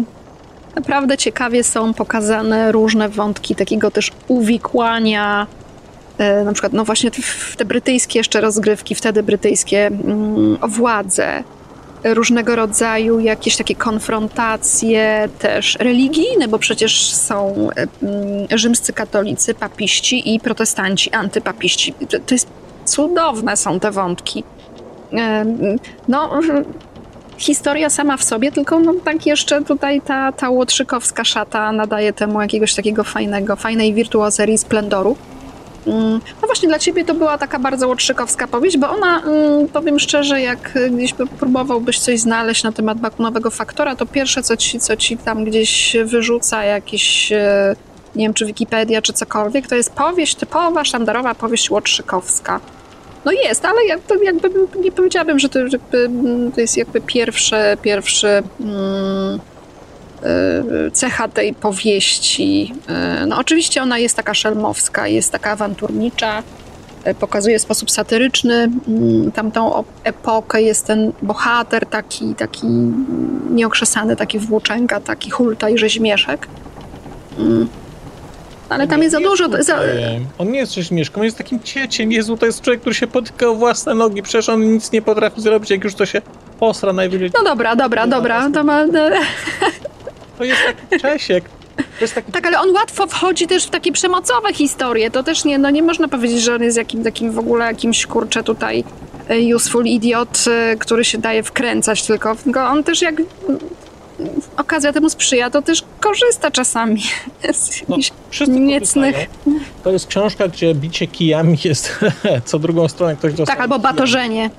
naprawdę ciekawie są pokazane różne wątki takiego też uwikłania, y, na przykład, no właśnie w te brytyjskie jeszcze rozgrywki, wtedy brytyjskie mm, o władzę, różnego rodzaju jakieś takie konfrontacje też religijne, bo przecież są e, mm, rzymscy katolicy, papiści i protestanci, antypapiści. To- To jest cudowne są te wątki. E, No, <laughs> historia sama w sobie, tylko no, tak jeszcze tutaj ta, ta łotrzykowska szata nadaje temu jakiegoś takiego fajnego, fajnej wirtuozerii, splendoru. Mm, No właśnie dla ciebie to była taka bardzo łotrzykowska powieść, bo ona, mm, powiem szczerze, jak gdzieś by próbowałbyś coś znaleźć na temat bakunowego faktora, to pierwsze, co ci, co ci tam gdzieś wyrzuca jakiś, e, nie wiem, czy Wikipedia, czy cokolwiek, to jest powieść typowa, sztandarowa powieść łotrzykowska. No jest, ale jakby, jakby nie powiedziałabym, że to, jakby, mm, to jest jakby pierwsze, pierwszy mm, y, cecha tej powieści. Y, No oczywiście ona jest taka szelmowska, jest taka awanturnicza, y, pokazuje w sposób satyryczny mm, tamtą epokę, jest ten bohater taki, taki nieokrzesany, taki włóczęga, taki hulta i rzeźmieszek. Ale tam jest za dużo... Za, On nie jest rzeźmieszką, on jest takim cieciem. Jezu, to jest człowiek, który się potyka o własne nogi. Przecież on nic nie potrafi zrobić, jak już to się posra najwyżej. no dobra, dobra, dobra. To ma, <laughs> <laughs> To jest taki Czesiek. To jest taki Tak, ale on łatwo wchodzi też w takie przemocowe historie. To też nie, no nie można powiedzieć, że on jest jakim takim w ogóle jakimś kurczę tutaj e, useful idiot, e, który się daje wkręcać tylko. Tylko on też jak okazja temu sprzyja, to też korzysta czasami z No, niecnych. korzystają. To jest książka, gdzie bicie kijami jest <laughs> co drugą stronę ktoś dostanie. Tak, albo batorzenie.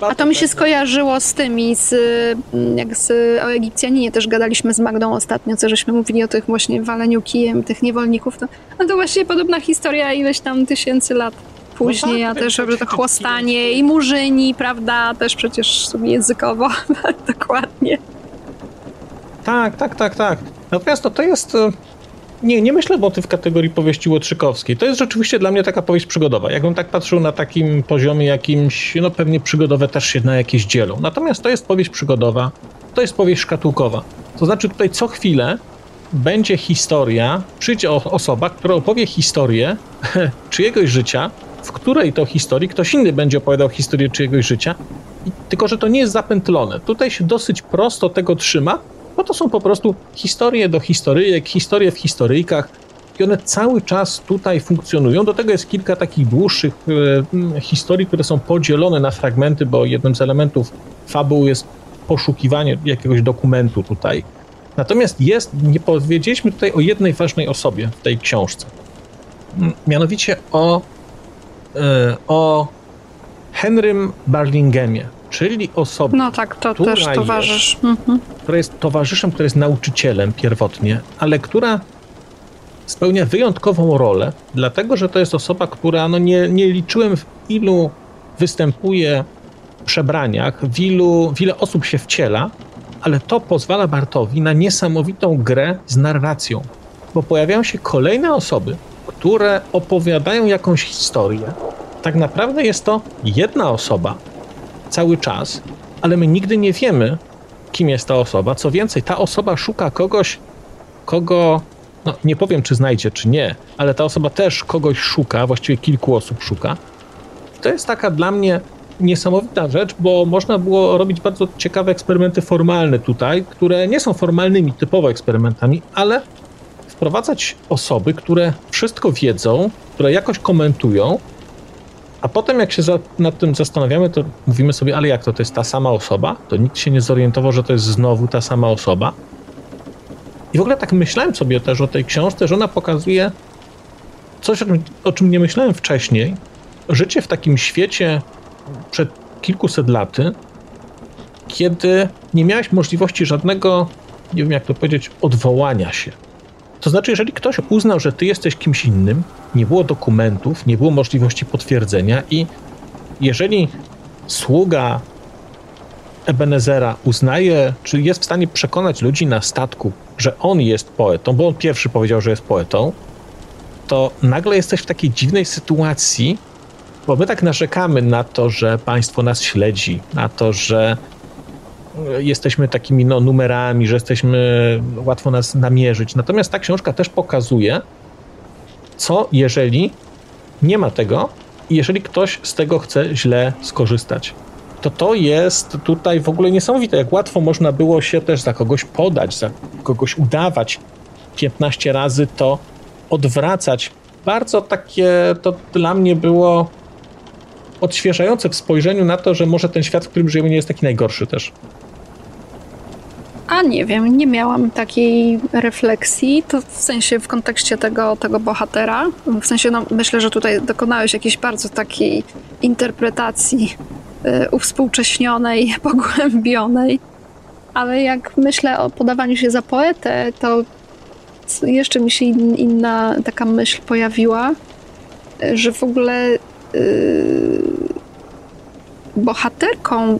A to mi się skojarzyło z tymi, z, mm, jak z, o Egipcjaninie też gadaliśmy z Magdą ostatnio, co żeśmy mówili o tych właśnie waleniu kijem, tych niewolników, to, no to właśnie podobna historia ileś tam tysięcy lat później, tak, a też to to chłostanie i murzyni, prawda, też przecież językowo <laughs> dokładnie. Tak, tak, tak, tak. Natomiast no, to jest. e, Nie, nie myślę o tym w kategorii powieści Łotrzykowskiej. To jest rzeczywiście dla mnie taka powieść przygodowa. Jakbym tak patrzył na takim poziomie jakimś, no pewnie przygodowe też się na jakieś dzielą. Natomiast to jest powieść przygodowa, to jest powieść szkatułkowa. To znaczy tutaj co chwilę będzie historia, przyjdzie osoba, która opowie historię <laughs> czyjegoś życia, w której to historii ktoś inny będzie opowiadał historię czyjegoś życia, tylko że to nie jest zapętlone. Tutaj się dosyć prosto tego trzyma, bo to są po prostu historie do historyjek, historie w historyjkach i one cały czas tutaj funkcjonują. Do tego jest kilka takich dłuższych e, historii, które są podzielone na fragmenty, bo jednym z elementów fabuły jest poszukiwanie jakiegoś dokumentu tutaj. Natomiast jest, nie powiedzieliśmy tutaj o jednej ważnej osobie w tej książce. Mianowicie o, e, o Henrym Barlingemie, czyli osobie, No tak, to Która też jest? towarzysz. Mhm. która jest towarzyszem, który jest nauczycielem pierwotnie, ale która spełnia wyjątkową rolę, dlatego że to jest osoba, która no nie, nie liczyłem w ilu występuje przebraniach, w ilu, w ile osób się wciela, ale to pozwala Bartowi na niesamowitą grę z narracją, bo pojawiają się kolejne osoby, które opowiadają jakąś historię. Tak naprawdę jest to jedna osoba cały czas, ale my nigdy nie wiemy, kim jest ta osoba. Co więcej, ta osoba szuka kogoś, kogo, no nie powiem, czy znajdzie, czy nie, ale ta osoba też kogoś szuka, właściwie kilku osób szuka. To jest taka dla mnie niesamowita rzecz, bo można było robić bardzo ciekawe eksperymenty formalne tutaj, które nie są formalnymi typowo eksperymentami, ale wprowadzać osoby, które wszystko wiedzą, które jakoś komentują, a potem jak się za, nad tym zastanawiamy, to mówimy sobie, ale jak to, to jest ta sama osoba? To nikt się nie zorientował, że to jest znowu ta sama osoba. I w ogóle tak myślałem sobie też o tej książce, że ona pokazuje coś, o czym, o czym nie myślałem wcześniej. Życie w takim świecie przed kilkuset laty, kiedy nie miałeś możliwości żadnego, nie wiem jak to powiedzieć, odwołania się. To znaczy, jeżeli ktoś uznał, że ty jesteś kimś innym, nie było dokumentów, nie było możliwości potwierdzenia i jeżeli sługa Ebenezera uznaje, czy jest w stanie przekonać ludzi na statku, że on jest poetą, bo on pierwszy powiedział, że jest poetą, to nagle jesteś w takiej dziwnej sytuacji, bo my tak narzekamy na to, że państwo nas śledzi, na to, że jesteśmy takimi no, numerami, że jesteśmy, łatwo nas namierzyć. Natomiast ta książka też pokazuje, co jeżeli nie ma tego i jeżeli ktoś z tego chce źle skorzystać. To to jest tutaj w ogóle niesamowite, jak łatwo można było się też za kogoś podać, za kogoś udawać 15 razy, to odwracać. Bardzo takie to dla mnie było odświeżające w spojrzeniu na to, że może ten świat, w którym żyjemy, nie jest taki najgorszy też. A nie wiem, nie miałam takiej refleksji, to w sensie w kontekście tego, tego bohatera. W sensie, no, myślę, że tutaj dokonałeś jakiejś bardzo takiej interpretacji y, uwspółcześnionej, <laughs> pogłębionej. Ale jak myślę o podawaniu się za poetę, to jeszcze mi się in, inna taka myśl pojawiła, y, że w ogóle y, bohaterką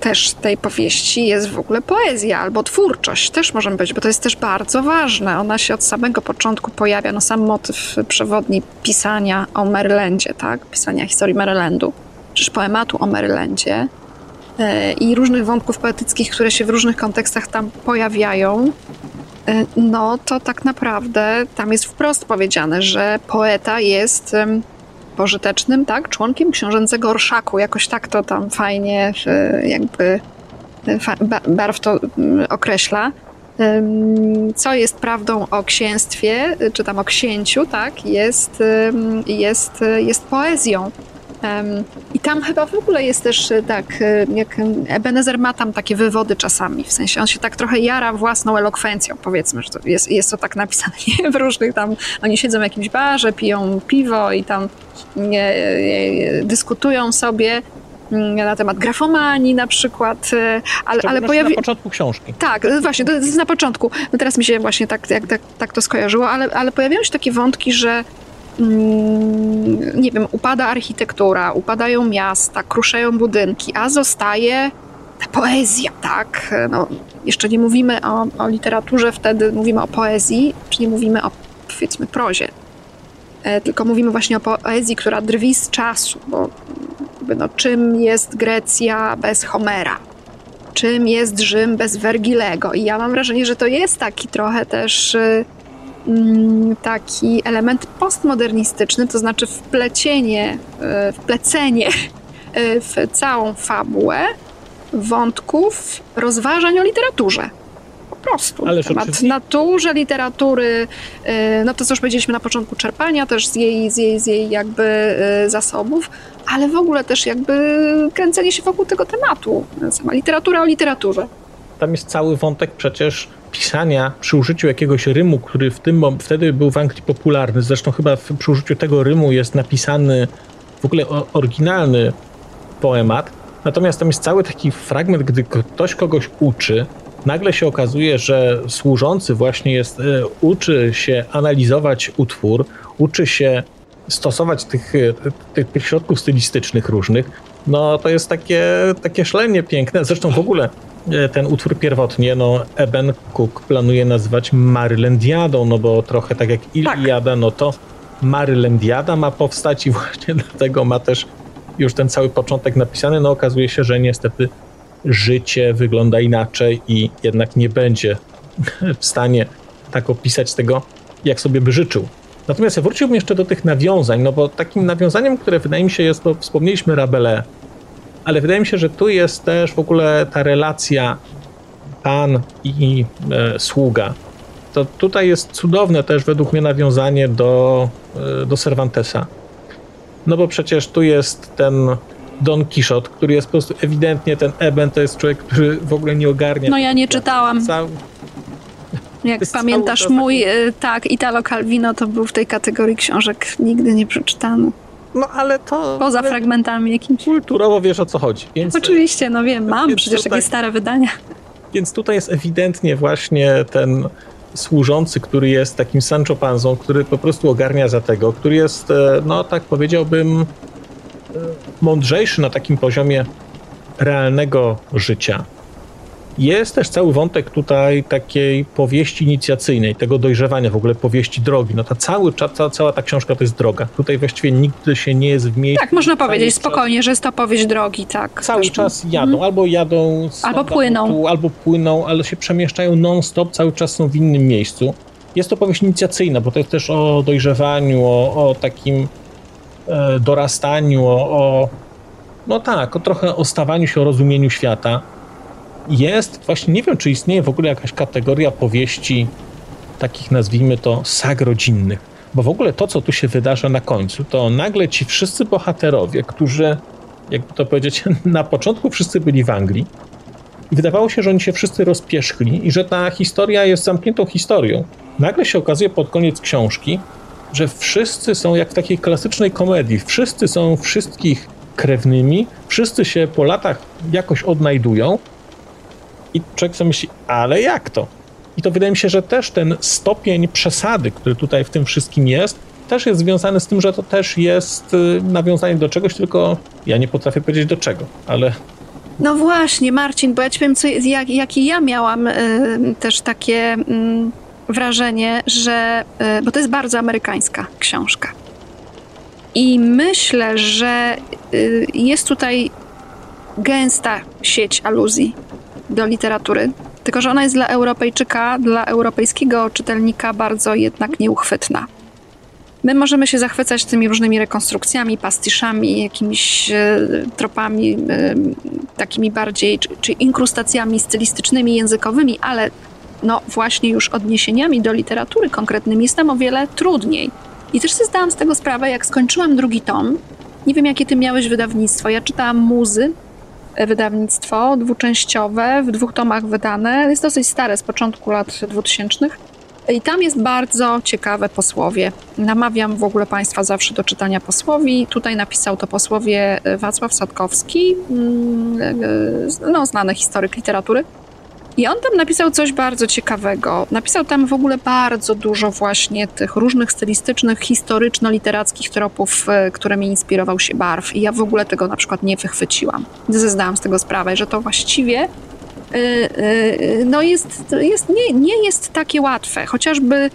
też tej powieści jest w ogóle poezja albo twórczość też może być, bo to jest też bardzo ważne. Ona się od samego początku pojawia, no sam motyw przewodni pisania o Marylandzie, tak? Pisania historii Marylandu, czyż poematu o Marylandzie e, i różnych wątków poetyckich, które się w różnych kontekstach tam pojawiają, e, no to tak naprawdę tam jest wprost powiedziane, że poeta jest pożytecznym, tak, członkiem książęcego orszaku. Jakoś tak to tam fajnie jakby Barw to mm, określa. Co jest prawdą o księstwie, y, czy tam o księciu, tak, jest, jest, y, jest poezją. I tam chyba w ogóle jest też y, tak, y, jak Ebenezer ma tam takie wywody czasami, w sensie on się tak trochę jara własną elokwencją, powiedzmy, że to jest, jest to tak napisane <laughs> nie? w różnych tam, oni siedzą w jakimś barze, piją piwo i tam nie, nie, dyskutują sobie mm, na temat grafomanii na przykład, e, ale, ale pojawi... na początku książki. Tak, e, właśnie, to jest na początku. No teraz mi się właśnie tak, jak, tak, tak to skojarzyło, ale, ale pojawiają się takie wątki, że nie wiem, upada architektura, upadają miasta, kruszają budynki, a zostaje ta poezja, tak? No, jeszcze nie mówimy o, o literaturze, wtedy mówimy o poezji, czy nie mówimy o, powiedzmy, prozie. E, tylko mówimy właśnie o poezji, która drwi z czasu, bo no, czym jest Grecja bez Homera? Czym jest Rzym bez Vergilego? I ja mam wrażenie, że to jest taki trochę też y, mm, taki element postmodernistyczny, to znaczy wplecienie, y, wplecenie y, <laughs> w całą fabułę wątków rozważań o literaturze. Po prostu. Ależ Temat oczywiście. naturze literatury, y, no to co już powiedzieliśmy na początku, czerpania też z jej, z jej, z jej jakby zasobów, ale w ogóle też jakby kręcenie się wokół tego tematu. Sama literatura o literaturze. Tam jest cały wątek przecież pisania przy użyciu jakiegoś rymu, który w tym wtedy był w Anglii popularny. Zresztą chyba w, przy użyciu tego rymu jest napisany w ogóle o, oryginalny poemat. Natomiast tam jest cały taki fragment, gdy ktoś kogoś uczy, nagle się okazuje, że służący właśnie jest, e, uczy się analizować utwór, uczy się stosować tych, e, tych, tych środków stylistycznych różnych. No to jest takie, takie szalenie piękne. Zresztą w ogóle ten utwór pierwotnie, no Eben Cook planuje nazywać Marylandiadą, no bo trochę tak jak Iliada, no to Marylandiada ma powstać i <laughs> właśnie dlatego ma też już ten cały początek napisany. No okazuje się, że niestety życie wygląda inaczej i jednak nie będzie w stanie tak opisać tego, jak sobie by życzył. Natomiast ja wróciłbym jeszcze do tych nawiązań, no bo takim nawiązaniem, które wydaje mi się jest, bo wspomnieliśmy Rabelais, ale wydaje mi się, że tu jest też w ogóle ta relacja pan i e, sługa. To tutaj jest cudowne też według mnie nawiązanie do, e, do Cervantesa. No bo przecież tu jest ten Don Quixote, który jest po prostu ewidentnie ten Eben, to jest człowiek, który w ogóle nie ogarnia. No ja nie czytałam. Cały, Jak pamiętasz, mój, y, tak, Italo Calvino to był w tej kategorii książek nigdy nie przeczytany. No ale to... Poza ale fragmentami jakimś. Kulturowo wiesz o co chodzi. Więc, Oczywiście, no wiem, mam przecież tutaj- takie stare wydania. Więc tutaj jest ewidentnie właśnie ten służący, który jest takim Sancho Panzą, który po prostu ogarnia za tego, który jest, e, no tak powiedziałbym, e, mądrzejszy na takim poziomie realnego życia. Jest też cały wątek tutaj takiej powieści inicjacyjnej, tego dojrzewania, w ogóle powieści drogi. No ta cały, cza- ca, cała ta książka to jest droga. Tutaj właściwie nigdy się nie jest w miejscu. Tak, można powiedzieć czas- spokojnie, że jest to powieść drogi, tak. Cały czas jadą, albo jadą z Albo tu, płyną. albo płyną, ale się przemieszczają non-stop, cały czas są w innym miejscu. Jest to powieść inicjacyjna, bo to jest też o dojrzewaniu, o, o takim e, dorastaniu, o, o no tak, o trochę o stawaniu się, o rozumieniu świata. Jest, właśnie nie wiem, czy istnieje w ogóle jakaś kategoria powieści takich, nazwijmy to, sag rodzinnych. Bo w ogóle to, co tu się wydarza na końcu, to nagle ci wszyscy bohaterowie, którzy, jakby to powiedzieć, <laughs> na początku wszyscy byli w Anglii i wydawało się, że oni się wszyscy rozpierzchli i że ta historia jest zamkniętą historią. Nagle się okazuje pod koniec książki, że wszyscy są jak w takiej klasycznej komedii. Wszyscy są wszystkich krewnymi, wszyscy się po latach jakoś odnajdują i człowiek sobie myśli, ale jak to? I to wydaje mi się, że też ten stopień przesady, który tutaj w tym wszystkim jest, też jest związany z tym, że to też jest y, nawiązanie do czegoś, tylko ja nie potrafię powiedzieć do czego, ale No właśnie, Marcin, bo ja ci powiem, co, jak, jakie ja miałam y, też takie y, wrażenie, że. Y, bo to jest bardzo amerykańska książka. I myślę, że y, jest tutaj gęsta sieć aluzji do literatury. Tylko, że ona jest dla Europejczyka, dla europejskiego czytelnika bardzo jednak nieuchwytna. My możemy się zachwycać tymi różnymi rekonstrukcjami, pastiszami, jakimiś e, tropami e, takimi bardziej, czy, czy inkrustacjami stylistycznymi, językowymi, ale no właśnie już odniesieniami do literatury konkretnymi jest nam o wiele trudniej. I też sobie zdałam z tego sprawę, jak skończyłam drugi tom. Nie wiem, jakie ty miałeś wydawnictwo. Ja czytałam Muzy, wydawnictwo dwuczęściowe, w dwóch tomach wydane. Jest dosyć stare, z początku lat 2000. I tam jest bardzo ciekawe posłowie. Namawiam w ogóle Państwa zawsze do czytania posłowi. Tutaj napisał to posłowie e, Wacław Sadkowski, mm, e, no, znany historyk literatury. I on tam napisał coś bardzo ciekawego. Napisał tam w ogóle bardzo dużo właśnie tych różnych stylistycznych, historyczno-literackich tropów, e, którymi inspirował się Barw. I ja w ogóle tego na przykład nie wychwyciłam. Zdałam z tego sprawę, że to właściwie y, y, no jest, jest, nie, nie jest takie łatwe. Chociażby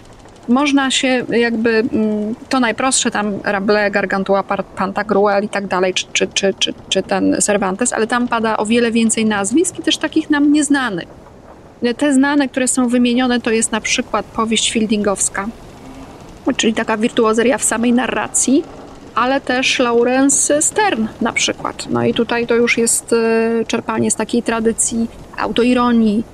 można się jakby, mm, to najprostsze tam Rabelais, Gargantua, Pantagruel i tak dalej, czy, czy, czy, czy ten Cervantes, ale tam pada o wiele więcej nazwisk i też takich nam nieznanych. Te znane, które są wymienione, to jest na przykład powieść Fieldingowska, czyli taka wirtuozeria w samej narracji, ale też Lawrence Stern na przykład. No i tutaj to już jest e, czerpanie z takiej tradycji autoironii,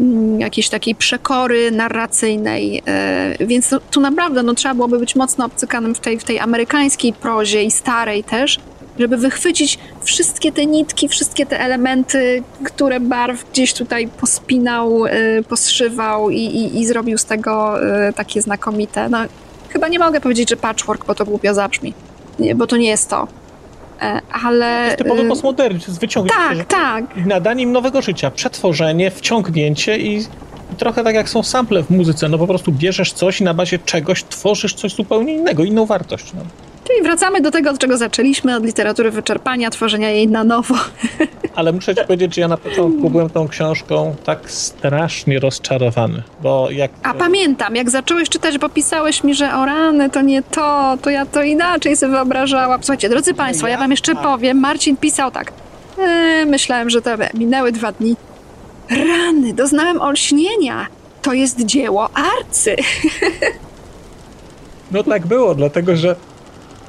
mm, jakiejś takiej przekory narracyjnej, e, więc tu naprawdę no, trzeba byłoby być mocno obcykanym w tej, w tej amerykańskiej prozie i starej też, żeby wychwycić wszystkie te nitki, wszystkie te elementy, które Barw gdzieś tutaj pospinał, e, poszywał i, i, i zrobił z tego e, takie znakomite. No, chyba nie mogę powiedzieć, że patchwork, bo to głupio zabrzmi, bo to nie jest to. E, Ale... jest typowy e, postmodernizm, wyciągnięcie tak, tak. nadanie im nowego życia, przetworzenie, wciągnięcie i, i trochę tak jak są sample w muzyce, no po prostu bierzesz coś i na bazie czegoś tworzysz coś zupełnie innego, inną wartość. No. Czyli wracamy do tego, od czego zaczęliśmy, od literatury wyczerpania, tworzenia jej na nowo. <laughs> Ale muszę ci powiedzieć, że ja na początku byłem tą książką tak strasznie rozczarowany, bo jak... A pamiętam, jak zacząłeś czytać, bo pisałeś mi, że o rany, to nie to, to ja to inaczej sobie wyobrażałam. Słuchajcie, drodzy Państwo, ja Wam jeszcze powiem, Marcin pisał tak. E, myślałem, że to minęły dwa dni. Rany, doznałem olśnienia. To jest dzieło arcy. <laughs> No tak było, dlatego że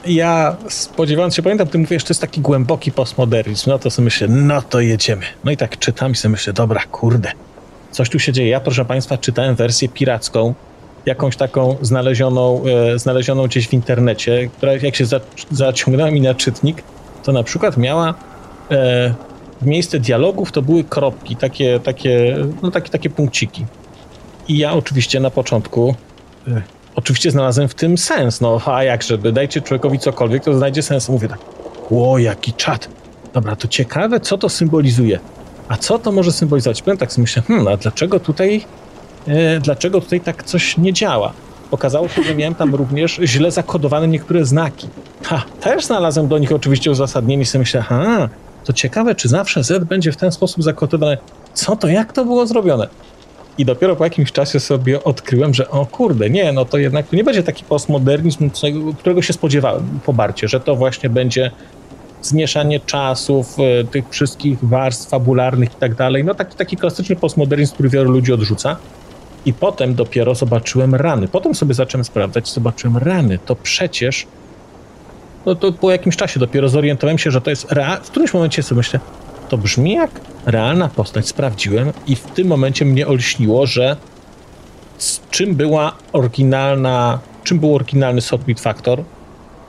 ja spodziewając się, pamiętam, ty mówisz, to jest taki głęboki postmodernizm, no to sobie myślę, no to jedziemy. No i tak czytam i sobie myślę, dobra, kurde, coś tu się dzieje. Ja, proszę państwa, czytałem wersję piracką, jakąś taką znalezioną, e, znalezioną gdzieś w internecie, która jak się za, zaciągnęła mi na czytnik, to na przykład miała e, w miejsce dialogów to były kropki, takie, takie, no takie, takie punkciki. I ja oczywiście na początku e, oczywiście znalazłem w tym sens, no a jak żeby, dajcie człowiekowi cokolwiek, to znajdzie sens. Mówię tak, ło, jaki czat. Dobra, to ciekawe, co to symbolizuje. A co to może symbolizować? Powiem tak sobie myślę, hmm, a dlaczego tutaj, e, dlaczego tutaj tak coś nie działa? Okazało się, że miałem tam również źle zakodowane niektóre znaki. Ha, też znalazłem do nich oczywiście uzasadnienie i sobie myślę, ha, to ciekawe, czy zawsze Z będzie w ten sposób zakodowane. Co to, jak to było zrobione? I dopiero po jakimś czasie sobie odkryłem, że o kurde, nie, no to jednak to nie będzie taki postmodernizm, którego się spodziewałem po Barcie, że to właśnie będzie zmieszanie czasów, e, tych wszystkich warstw fabularnych i tak dalej. No taki, taki klasyczny postmodernizm, który wielu ludzi odrzuca. I potem dopiero zobaczyłem rany. Potem sobie zacząłem sprawdzać, zobaczyłem rany. To przecież. No to po jakimś czasie dopiero zorientowałem się, że to jest real. W którymś momencie sobie myślę, to brzmi jak realna postać. Sprawdziłem i w tym momencie mnie olśniło, że z czym była oryginalna, czym był oryginalny Sotwit Factor.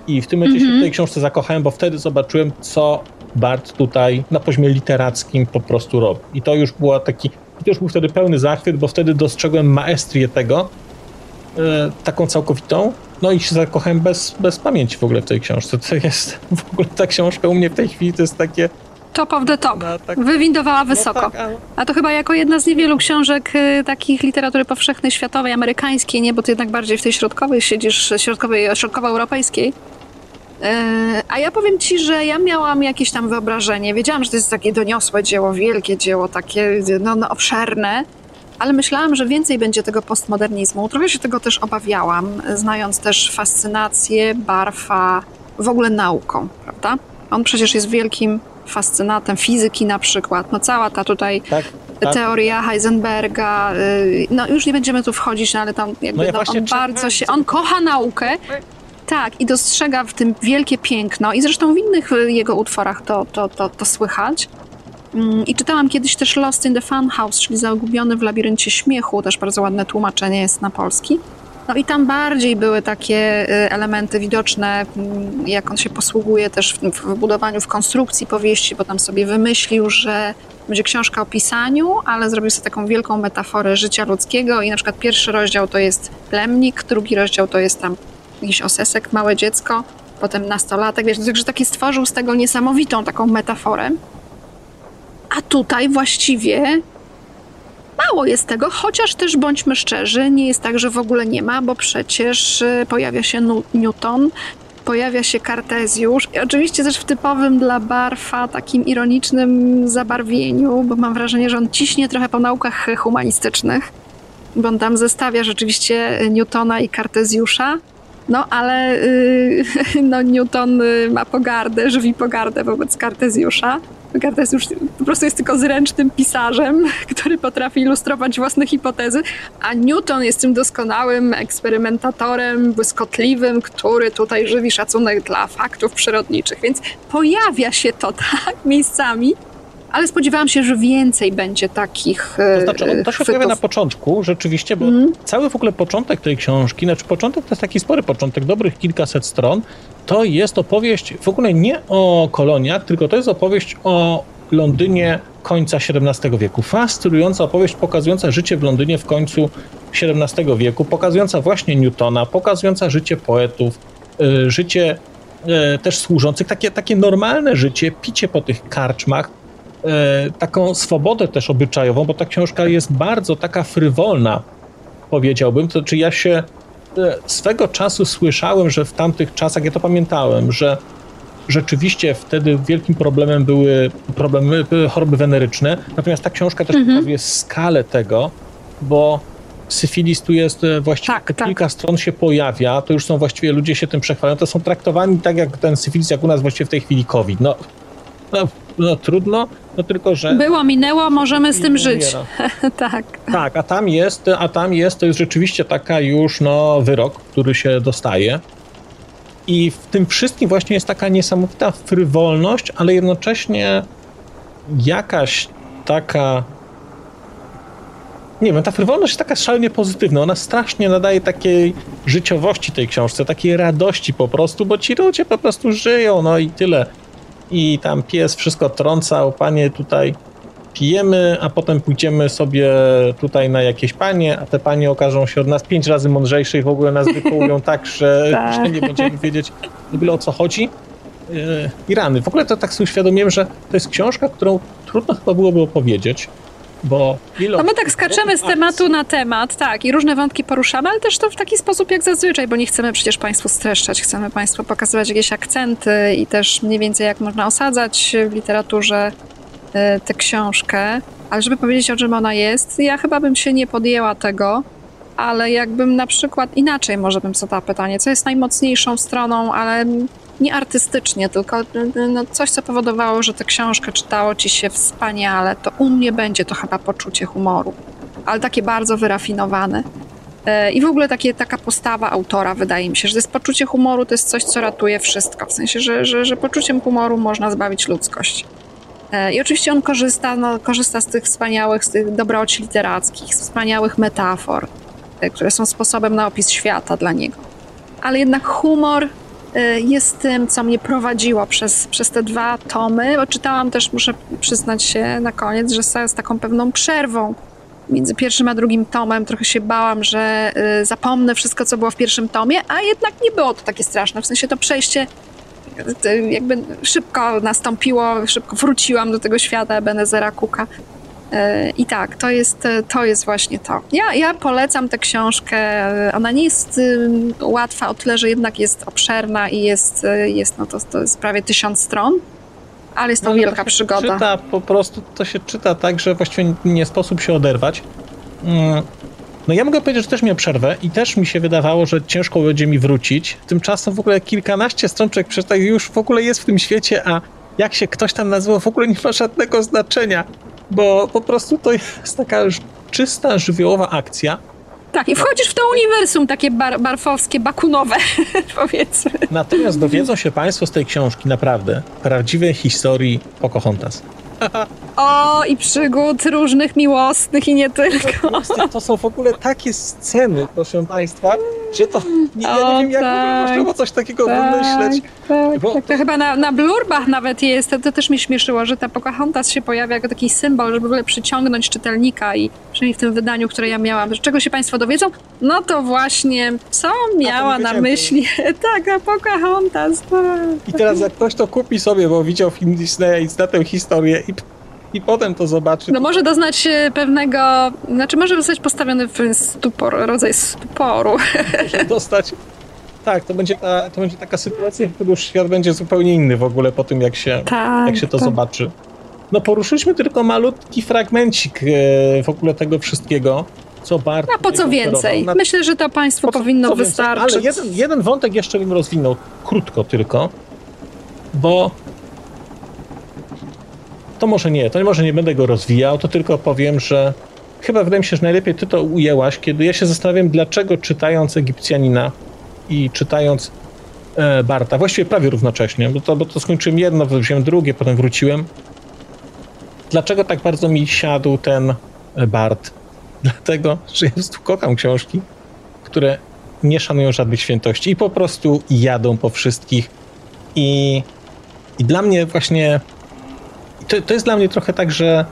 I w tym momencie się w tej książce zakochałem, bo wtedy zobaczyłem, co Bart tutaj na poziomie literackim po prostu robi. I to już była taki, to już był wtedy pełny zachwyt, bo wtedy dostrzegłem maestrię tego, e, taką całkowitą. No i się zakochałem bez, bez pamięci w ogóle w tej książce. To jest w ogóle ta książka u mnie w tej chwili to jest takie. Top of the top. No, tak- Wywindowała no wysoko. tak, a- A to chyba jako jedna z niewielu książek y, takich literatury powszechnej, światowej, amerykańskiej, nie? Bo ty jednak bardziej w tej środkowej siedzisz, środkowej, środkowoeuropejskiej. E, A ja powiem ci, że ja miałam jakieś tam wyobrażenie. Wiedziałam, że to jest takie doniosłe dzieło, wielkie dzieło, takie no, no, obszerne, ale myślałam, że więcej będzie tego postmodernizmu. Trochę się tego też obawiałam, znając też fascynację Barfa w ogóle nauką, prawda? On przecież jest wielkim fascynatem fizyki na przykład. No cała ta tutaj tak, tak. teoria Heisenberga, y, no już nie będziemy tu wchodzić, no ale tam jakby No ja no, on bardzo się, on kocha naukę, tak, i dostrzega w tym wielkie piękno i zresztą w innych y, jego utworach to, to, to, to słychać. Mm, I czytałam kiedyś też Lost in the Fun House, czyli Zagubiony w labiryncie śmiechu, też bardzo ładne tłumaczenie jest na polski. No i tam bardziej były takie y, elementy widoczne, jak on się posługuje też w, w budowaniu, w konstrukcji powieści, bo tam sobie wymyślił, że będzie książka o pisaniu, ale zrobił sobie taką wielką metaforę życia ludzkiego i na przykład pierwszy rozdział to jest plemnik, drugi rozdział to jest tam jakiś osesek, małe dziecko, potem nastolatek, wiesz, także taki stworzył z tego niesamowitą taką metaforę. A tutaj właściwie mało jest tego, chociaż też bądźmy szczerzy, nie jest tak, że w ogóle nie ma, bo przecież y, pojawia się Newton, pojawia się Kartezjusz i oczywiście też w typowym dla Barfa takim ironicznym zabarwieniu, bo mam wrażenie, że on ciśnie trochę po naukach humanistycznych, bo on tam zestawia rzeczywiście Newtona i Kartezjusza. No, ale y, <laughs> no, Newton y, ma pogardę, żywi pogardę wobec Kartezjusza. Kartezjusz po prostu jest tylko zręcznym pisarzem, <laughs> który potrafi ilustrować własne hipotezy, a Newton jest tym doskonałym eksperymentatorem, błyskotliwym, który tutaj żywi szacunek dla faktów przyrodniczych. Więc pojawia się to <laughs> tak miejscami, ale spodziewałam się, że więcej będzie takich To znaczy, on to się chwytów. pojawia na początku, rzeczywiście, bo Mhm. cały w ogóle początek tej książki, znaczy początek to jest taki spory początek, dobrych kilkaset stron, to jest opowieść w ogóle nie o koloniach, tylko to jest opowieść o Londynie końca XVII wieku. Fascynująca opowieść pokazująca życie w Londynie w końcu XVII wieku, pokazująca właśnie Newtona, pokazująca życie poetów, y, życie też służących, takie, takie normalne życie, picie po tych karczmach, e, taką swobodę też obyczajową, bo ta książka jest bardzo taka frywolna, powiedziałbym. To znaczy ja się e, swego czasu słyszałem, że w tamtych czasach, ja to pamiętałem, że rzeczywiście wtedy wielkim problemem były problemy, były choroby weneryczne, natomiast ta książka też pokazuje skalę tego, bo syfilis tu jest e, właściwie Tak, tak. kilka stron się pojawia, to już są właściwie ludzie się tym przechwalają, to są traktowani tak jak ten syfilis, jak u nas właściwie w tej chwili COVID. No, no, no trudno, no tylko, że... Było, minęło, możemy z tym żyć. umiera. <laughs> tak. Tak, a tam jest, a tam jest, to jest rzeczywiście taka już no, wyrok, który się dostaje. I w tym wszystkim właśnie jest taka niesamowita frywolność, ale jednocześnie jakaś taka. Nie wiem, ta frywolność jest taka szalenie pozytywna. Ona strasznie nadaje takiej życiowości tej książce, takiej radości po prostu, bo ci ludzie po prostu żyją, no i tyle. I tam pies wszystko trącał, panie tutaj pijemy, a potem pójdziemy sobie tutaj na jakieś panie, a te panie okażą się od nas pięć razy mądrzejsze i w ogóle nas wykołują <laughs> tak, że, Tak. że nie będziemy wiedzieć w ogóle o co chodzi. Yy, I rany. W ogóle to tak sobie uświadomiłem, że to jest książka, którą trudno chyba byłoby opowiedzieć, bo. No my tak skaczemy z tematu na temat, tak, i różne wątki poruszamy, ale też to w taki sposób jak zazwyczaj, bo nie chcemy przecież Państwu streszczać, chcemy Państwu pokazywać jakieś akcenty i też mniej więcej jak można osadzać w literaturze e, tę książkę. Ale żeby powiedzieć, o czym ona jest, ja chyba bym się nie podjęła tego, ale jakbym na przykład inaczej może bym zadała pytanie, co jest najmocniejszą stroną, ale nie artystycznie, tylko no, coś, co powodowało, że tę książkę czytało ci się wspaniale, to u mnie będzie to chyba poczucie humoru, ale takie bardzo wyrafinowane. E, I w ogóle takie, taka postawa autora, wydaje mi się, że to jest poczucie humoru, to jest coś, co ratuje wszystko. W sensie, że, że, że poczuciem humoru można zbawić ludzkość. E, I oczywiście on korzysta, no, korzysta z tych wspaniałych, z tych dobroci literackich, z wspaniałych metafor, które są sposobem na opis świata dla niego. Ale jednak humor e, jest tym, co mnie prowadziło przez, przez te dwa tomy, czytałam też, muszę przyznać się na koniec, że z taką pewną przerwą między pierwszym a drugim tomem trochę się bałam, że y, zapomnę wszystko, co było w pierwszym tomie, a jednak nie było to takie straszne. W sensie to przejście y, jakby szybko nastąpiło, szybko wróciłam do tego świata Ebenezera Cooka. I tak, to jest, to jest właśnie to. Ja, ja polecam tę książkę. Ona nie jest łatwa o tyle, że jednak jest obszerna i jest, jest no to, to jest prawie tysiąc stron, ale jest to No, wielka to przygoda. Czyta, po prostu to się czyta tak, że właściwie nie sposób się oderwać. Mm. No ja mogę powiedzieć, że też miałem przerwę i też mi się wydawało, że ciężko będzie mi wrócić. Tymczasem w ogóle kilkanaście stron człowiek przeczyta już w ogóle jest w tym świecie, a jak się ktoś tam nazywa, w ogóle nie ma żadnego znaczenia, bo po prostu to jest taka czysta, żywiołowa akcja. Tak, i wchodzisz w to uniwersum takie bar barfowskie, bakunowe, <laughs> powiedzmy. Natomiast dowiedzą się Państwo z tej książki naprawdę prawdziwej historii Pocahontas. O, i przygód różnych miłosnych i nie tylko. To, to są w ogóle takie sceny, proszę Państwa, że to nie, ja O, nie wiem, jak tak, można było coś takiego tak, wymyśleć. Tak, Bo- tak. To chyba na, na blurbach nawet jest, to, to też mnie śmieszyło, że ta Pocahontas się pojawia jako taki symbol, żeby w ogóle przyciągnąć czytelnika i przynajmniej w tym wydaniu, które ja miałam. Z czego się Państwo dowiedzą? No to właśnie, co miała na myśli <laughs> taka Pocahontas. Tak. I teraz jak ktoś to kupi sobie, bo widział film Disneya i zna tę historię i, i potem to zobaczy, No może doznać pewnego, znaczy może zostać postawiony w stupor, rodzaj stuporu. może dostać... Tak, to będzie, ta, to będzie taka sytuacja, w której już świat będzie zupełnie inny w ogóle po tym, jak się, Tak, jak się to tak. zobaczy. No poruszyliśmy tylko malutki fragmencik e, w ogóle tego wszystkiego, co Bart A po co więcej? Na- Myślę, że to Państwu po powinno więcej? wystarczyć. Ale jeden, jeden wątek jeszcze bym rozwinął, krótko tylko, bo to może nie, to może nie będę go rozwijał, to tylko powiem, że chyba wydaje mi się, że najlepiej ty to ujęłaś, kiedy ja się zastanawiam, dlaczego czytając Egipcjanina i czytając e, Barta, właściwie prawie równocześnie, bo to, bo to skończyłem jedno, wziąłem drugie, potem wróciłem. Dlaczego tak bardzo mi siadł ten e, Bart? <laughs> Dlatego, że ja po prostu kocham książki, które nie szanują żadnych świętości i po prostu jadą po wszystkich. I, i dla mnie właśnie to, to jest dla mnie trochę tak, że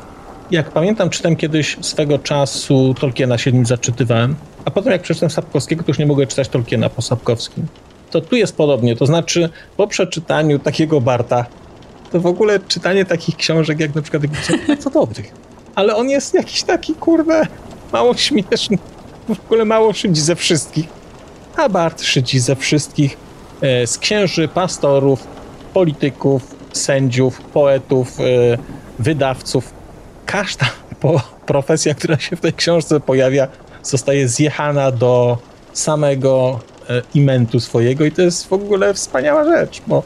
jak pamiętam, czytam kiedyś swego czasu Tolkiena, się nim zaczytywałem, a potem jak przeczytałem Sapkowskiego, to już nie mogłem czytać Tolkiena po Sapkowskim. To tu jest podobnie, to znaczy po przeczytaniu takiego Barta, to w ogóle czytanie takich książek jak na przykład bardzo <laughs> dobrych. Ale on jest jakiś taki, kurde, mało śmieszny, w ogóle mało szydzi ze wszystkich. A Bart szydzi ze wszystkich, e, z księży, pastorów, polityków, sędziów, poetów, e, wydawców. Każda profesja, która się w tej książce pojawia, zostaje zjechana do samego e, imentu swojego i to jest w ogóle wspaniała rzecz, bo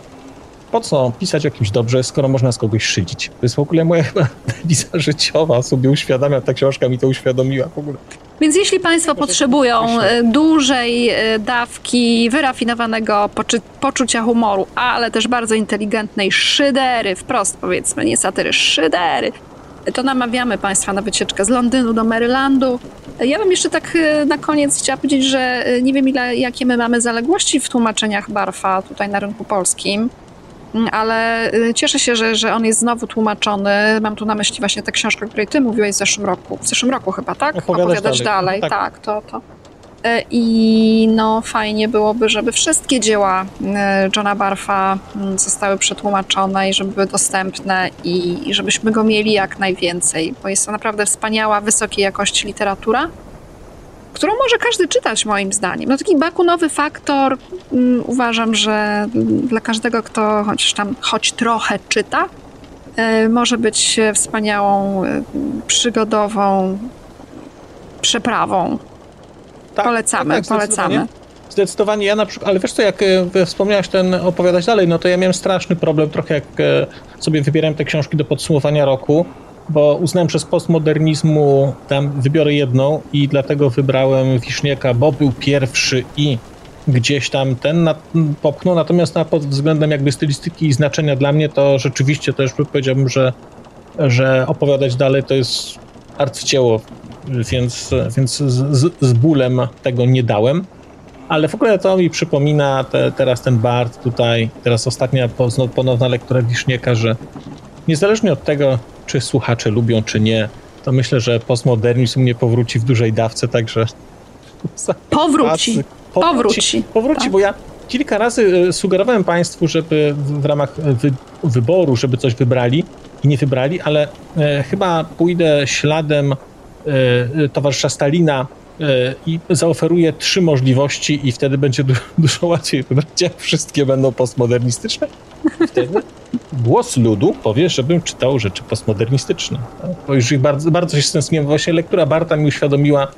po co pisać o kimś dobrze, skoro można z kogoś szydzić? To jest w ogóle moja chyba <laughs> dewiza życiowa, sobie uświadamiam, ta książka mi to uświadomiła w ogóle. Więc jeśli Państwo potrzebują e, dużej e, dawki wyrafinowanego poczucia humoru, ale też bardzo inteligentnej szydery, wprost powiedzmy, nie satyry, szydery, to namawiamy Państwa na wycieczkę z Londynu do Marylandu. Ja bym jeszcze tak e, na koniec chciała powiedzieć, że nie wiem ile, jakie my mamy zaległości w tłumaczeniach Barfa tutaj na rynku polskim. Ale y, cieszę się, że, że on jest znowu tłumaczony. Mam tu na myśli właśnie tę książkę, o której ty mówiłeś w zeszłym roku. W zeszłym roku chyba, tak? Opowiadać dalej. dalej. Tak. Tak, to, to. Y, I no fajnie byłoby, żeby wszystkie dzieła y, Johna Barfa mm, zostały przetłumaczone i żeby były dostępne i, i żebyśmy go mieli jak najwięcej, bo jest to naprawdę wspaniała, wysokiej jakości literatura, którą może każdy czytać moim zdaniem. No taki bakunowy faktor mm, uważam, że dla każdego, kto chociaż tam choć trochę czyta, y, może być e, wspaniałą, y, przygodową przeprawą. Tak, Polecamy, tak, tak, polecamy. Zdecydowanie, zdecydowanie ja na przykład, ale wiesz co, jak wspomniałaś ten opowiadać dalej, no to ja miałem straszny problem trochę jak sobie wybierałem te książki do podsumowania roku, bo uznałem, że z postmodernizmu tam wybiorę jedną i dlatego wybrałem Wiśniaka, bo był pierwszy i gdzieś tam ten na, popchnął, natomiast na pod względem jakby stylistyki i znaczenia dla mnie to rzeczywiście też powiedziałbym, że, że opowiadać dalej to jest arcydzieło, więc, więc z, z, bólem tego nie dałem. Ale w ogóle to mi przypomina te, teraz ten Bart tutaj, teraz ostatnia ponowna lektura Wisznieka, że niezależnie od tego, czy słuchacze lubią, czy nie, to myślę, że postmodernizm nie powróci w dużej dawce, także... Powróci. Powróci. Powróci, powróci Tak. bo ja kilka razy e, sugerowałem Państwu, żeby w, w ramach e, wy, wyboru, żeby coś wybrali i nie wybrali, ale e, chyba pójdę śladem e, e, towarzysza Stalina e, i zaoferuję trzy możliwości i wtedy będzie du <laughs> dużo łatwiej wybrać, jak wszystkie będą postmodernistyczne. Wtedy głos ludu powie, żebym czytał rzeczy postmodernistyczne. Bo już ich bardzo, bardzo się stęskniłem. Właśnie lektura Barta mi uświadomiła,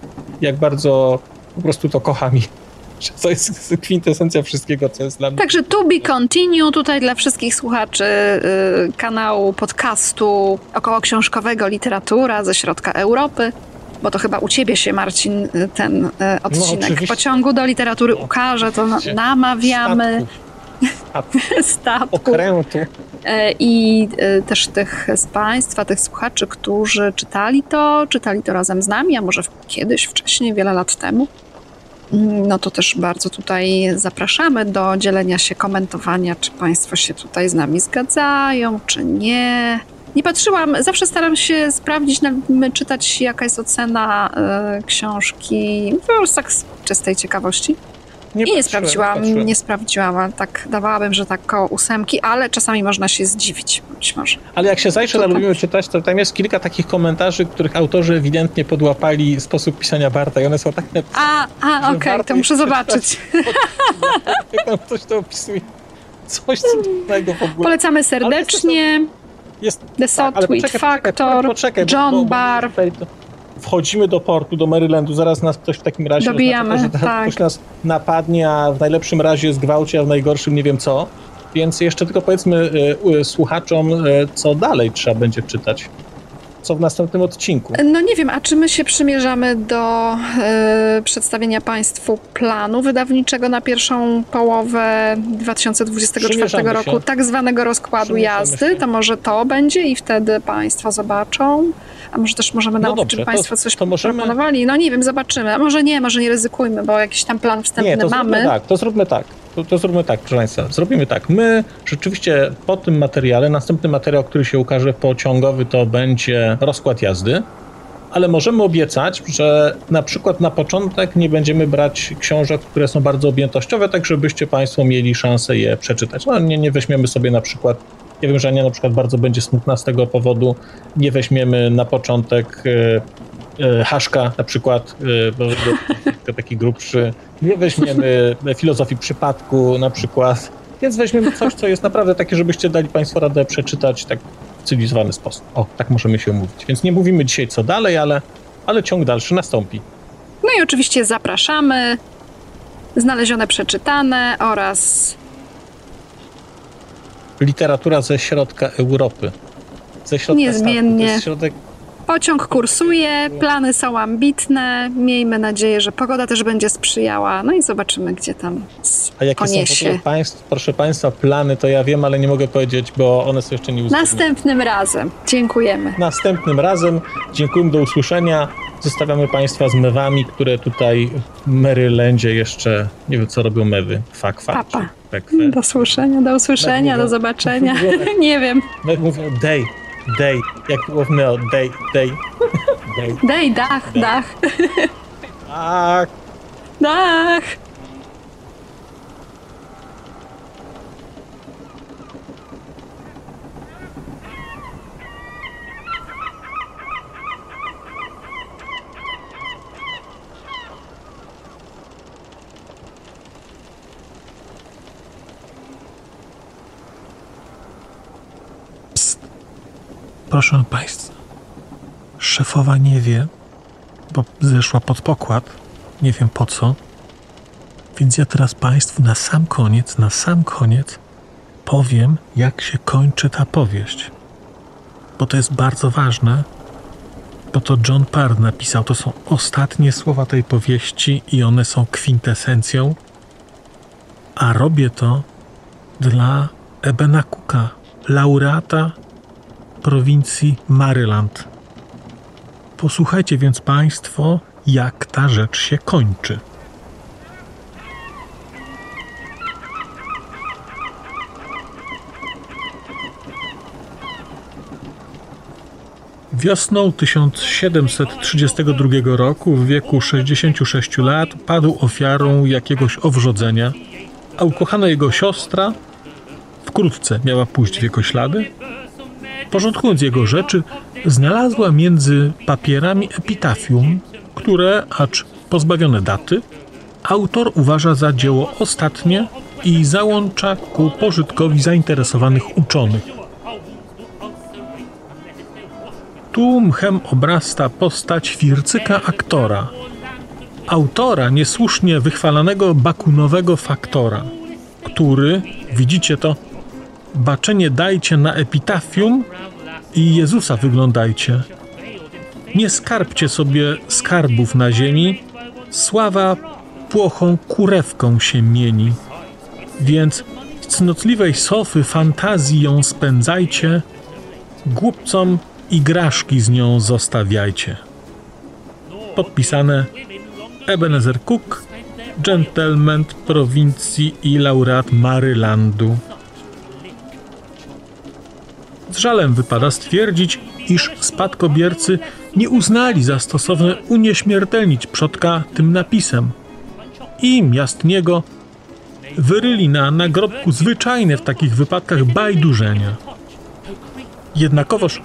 jak bardzo po prostu to kocham i <laughs> że to jest kwintesencja wszystkiego, co jest dla mnie. Także to be continue tutaj dla wszystkich słuchaczy y, kanału podcastu około książkowego Literatura ze środka Europy. Bo to chyba u ciebie się, Marcin, y, ten y, odcinek oczywiście. pociągu do literatury ukaże, to namawiamy. <laughs> Statku. Okrętu. E, I e, też tych z Państwa, tych słuchaczy, którzy czytali to, czytali to razem z nami, a może kiedyś, wcześniej, wiele lat temu. Mm, No to też bardzo tutaj zapraszamy do dzielenia się, komentowania, czy Państwo się tutaj z nami zgadzają, czy nie. Nie patrzyłam, zawsze staram się sprawdzić, czytać jaka jest ocena e, książki, po prostu tak z czystej ciekawości. I nie patrzyłem, sprawdziłam, patrzyłem. nie sprawdziłam, ale tak dawałabym, że tak koło ósemki, ale czasami można się zdziwić, być może. Ale jak się zajrzy na tak. Lubimy Czytać, to tam jest kilka takich komentarzy, których autorzy ewidentnie podłapali sposób pisania Barta i one są tak napisane, A, a okej, warto to muszę zobaczyć. jak tam ktoś to opisuje. Coś cudownego w ogóle. Polecamy serdecznie. Jest, The tak, ale Sotweed poczekaj, Factor, poczekaj, John bo, bo, Barr. Wchodzimy do portu, do Marylandu, zaraz nas ktoś w takim razie Dobijamy, oznacza że tak. ktoś nas napadnie, a w najlepszym razie zgwałci, a w najgorszym nie wiem co. Więc jeszcze tylko powiedzmy y, y, słuchaczom, y, co dalej trzeba będzie czytać. Co w następnym odcinku. No nie wiem, a czy my się przymierzamy do e, przedstawienia Państwu planu wydawniczego na pierwszą połowę 2024 Przymierzamy roku, się. tak zwanego rozkładu jazdy? się. To może to będzie i wtedy Państwo zobaczą. A może też możemy No dobrze, czy to- Państwo coś to możemy- proponowali? No nie wiem, zobaczymy. A może nie, może nie ryzykujmy, bo jakiś tam plan wstępny Nie, to mamy. zróbmy tak, to zróbmy tak. To, to zróbmy tak, proszę Państwa. Zrobimy tak. My rzeczywiście po tym materiale, następny materiał, który się ukaże pociągowy, to będzie rozkład jazdy, ale możemy obiecać, że na przykład na początek nie będziemy brać książek, które są bardzo objętościowe, tak żebyście Państwo mieli szansę je przeczytać. No, nie, nie weźmiemy sobie na przykład, ja wiem, że Ania na przykład bardzo będzie smutna z tego powodu, nie weźmiemy na początek e, Haszka na przykład, e, bo bo taki grubszy. Nie weźmiemy filozofii przypadku na przykład, więc weźmiemy coś, co jest naprawdę takie, żebyście dali Państwo radę przeczytać tak w cywilizowany sposób. O, tak możemy się umówić. Więc nie mówimy dzisiaj co dalej, ale, ale ciąg dalszy nastąpi. No i oczywiście zapraszamy. Znalezione, przeczytane oraz Literatura ze środka Europy. Ze środka Niezmiennie. statku. To jest środek Pociąg kursuje, plany są ambitne. Miejmy nadzieję, że pogoda też będzie sprzyjała. No i zobaczymy, gdzie tam A jakie są poniesie. ogóle państw, proszę Państwa, plany, to ja wiem, ale nie mogę powiedzieć, bo one są jeszcze nie uzgodnione. Następnym razem. Dziękujemy. Następnym razem dziękujemy, do usłyszenia. Zostawiamy Państwa z mewami, które tutaj w Marylandzie jeszcze, nie wiem co robią mewy, fak, fak, Papa. czy. Do słyszenia, do usłyszenia, do zobaczenia. <laughs> Nie wiem. Mewy mówią day, day, jak było w Neo, day, day, day. Dej, dach, dach, Tak, Proszę Państwa, szefowa nie wie, bo zeszła pod pokład, nie wiem po co, więc ja teraz Państwu na sam koniec, na sam koniec powiem, jak się kończy ta powieść. Bo to jest bardzo ważne, bo to John Parr napisał, to są ostatnie słowa tej powieści i one są kwintesencją, a robię to dla Ebena Cooka, laureata prowincji Maryland. Posłuchajcie więc Państwo, jak ta rzecz się kończy. Wiosną 1732 roku, w wieku 66 lat, padł ofiarą jakiegoś owrzodzenia, a ukochana jego siostra wkrótce miała pójść w jego ślady, Porządkując jego rzeczy, znalazła między papierami epitafium, które, acz pozbawione daty, autor uważa za dzieło ostatnie i załącza ku pożytkowi zainteresowanych uczonych. Tu mchem obrasta postać Fircyka aktora, autora niesłusznie wychwalanego bakunowego faktora, który, widzicie to, baczenie dajcie na epitafium i Jezusa wyglądajcie. Nie skarbcie sobie skarbów na ziemi, sława płochą kurewką się mieni. Więc cnotliwej sofy fantazji ją spędzajcie, głupcom igraszki z nią zostawiajcie. Podpisane Ebenezer Cook, gentleman prowincji i laureat Marylandu. Z żalem wypada stwierdzić, iż spadkobiercy nie uznali za stosowne unieśmiertelnić przodka tym napisem. I miastniego wyryli na nagrobku zwyczajne w takich wypadkach bajdurzenia. Jednakowoż,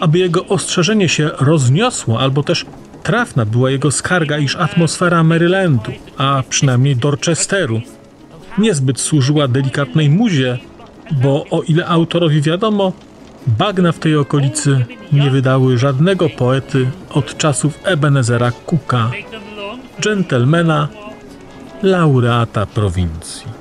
aby jego ostrzeżenie się rozniosło, albo też trafna była jego skarga, iż atmosfera Marylandu, a przynajmniej Dorchesteru, niezbyt służyła delikatnej muzie, bo o ile autorowi wiadomo, bagna w tej okolicy nie wydały żadnego poety od czasów Ebenezera Cooka, dżentelmena, laureata prowincji.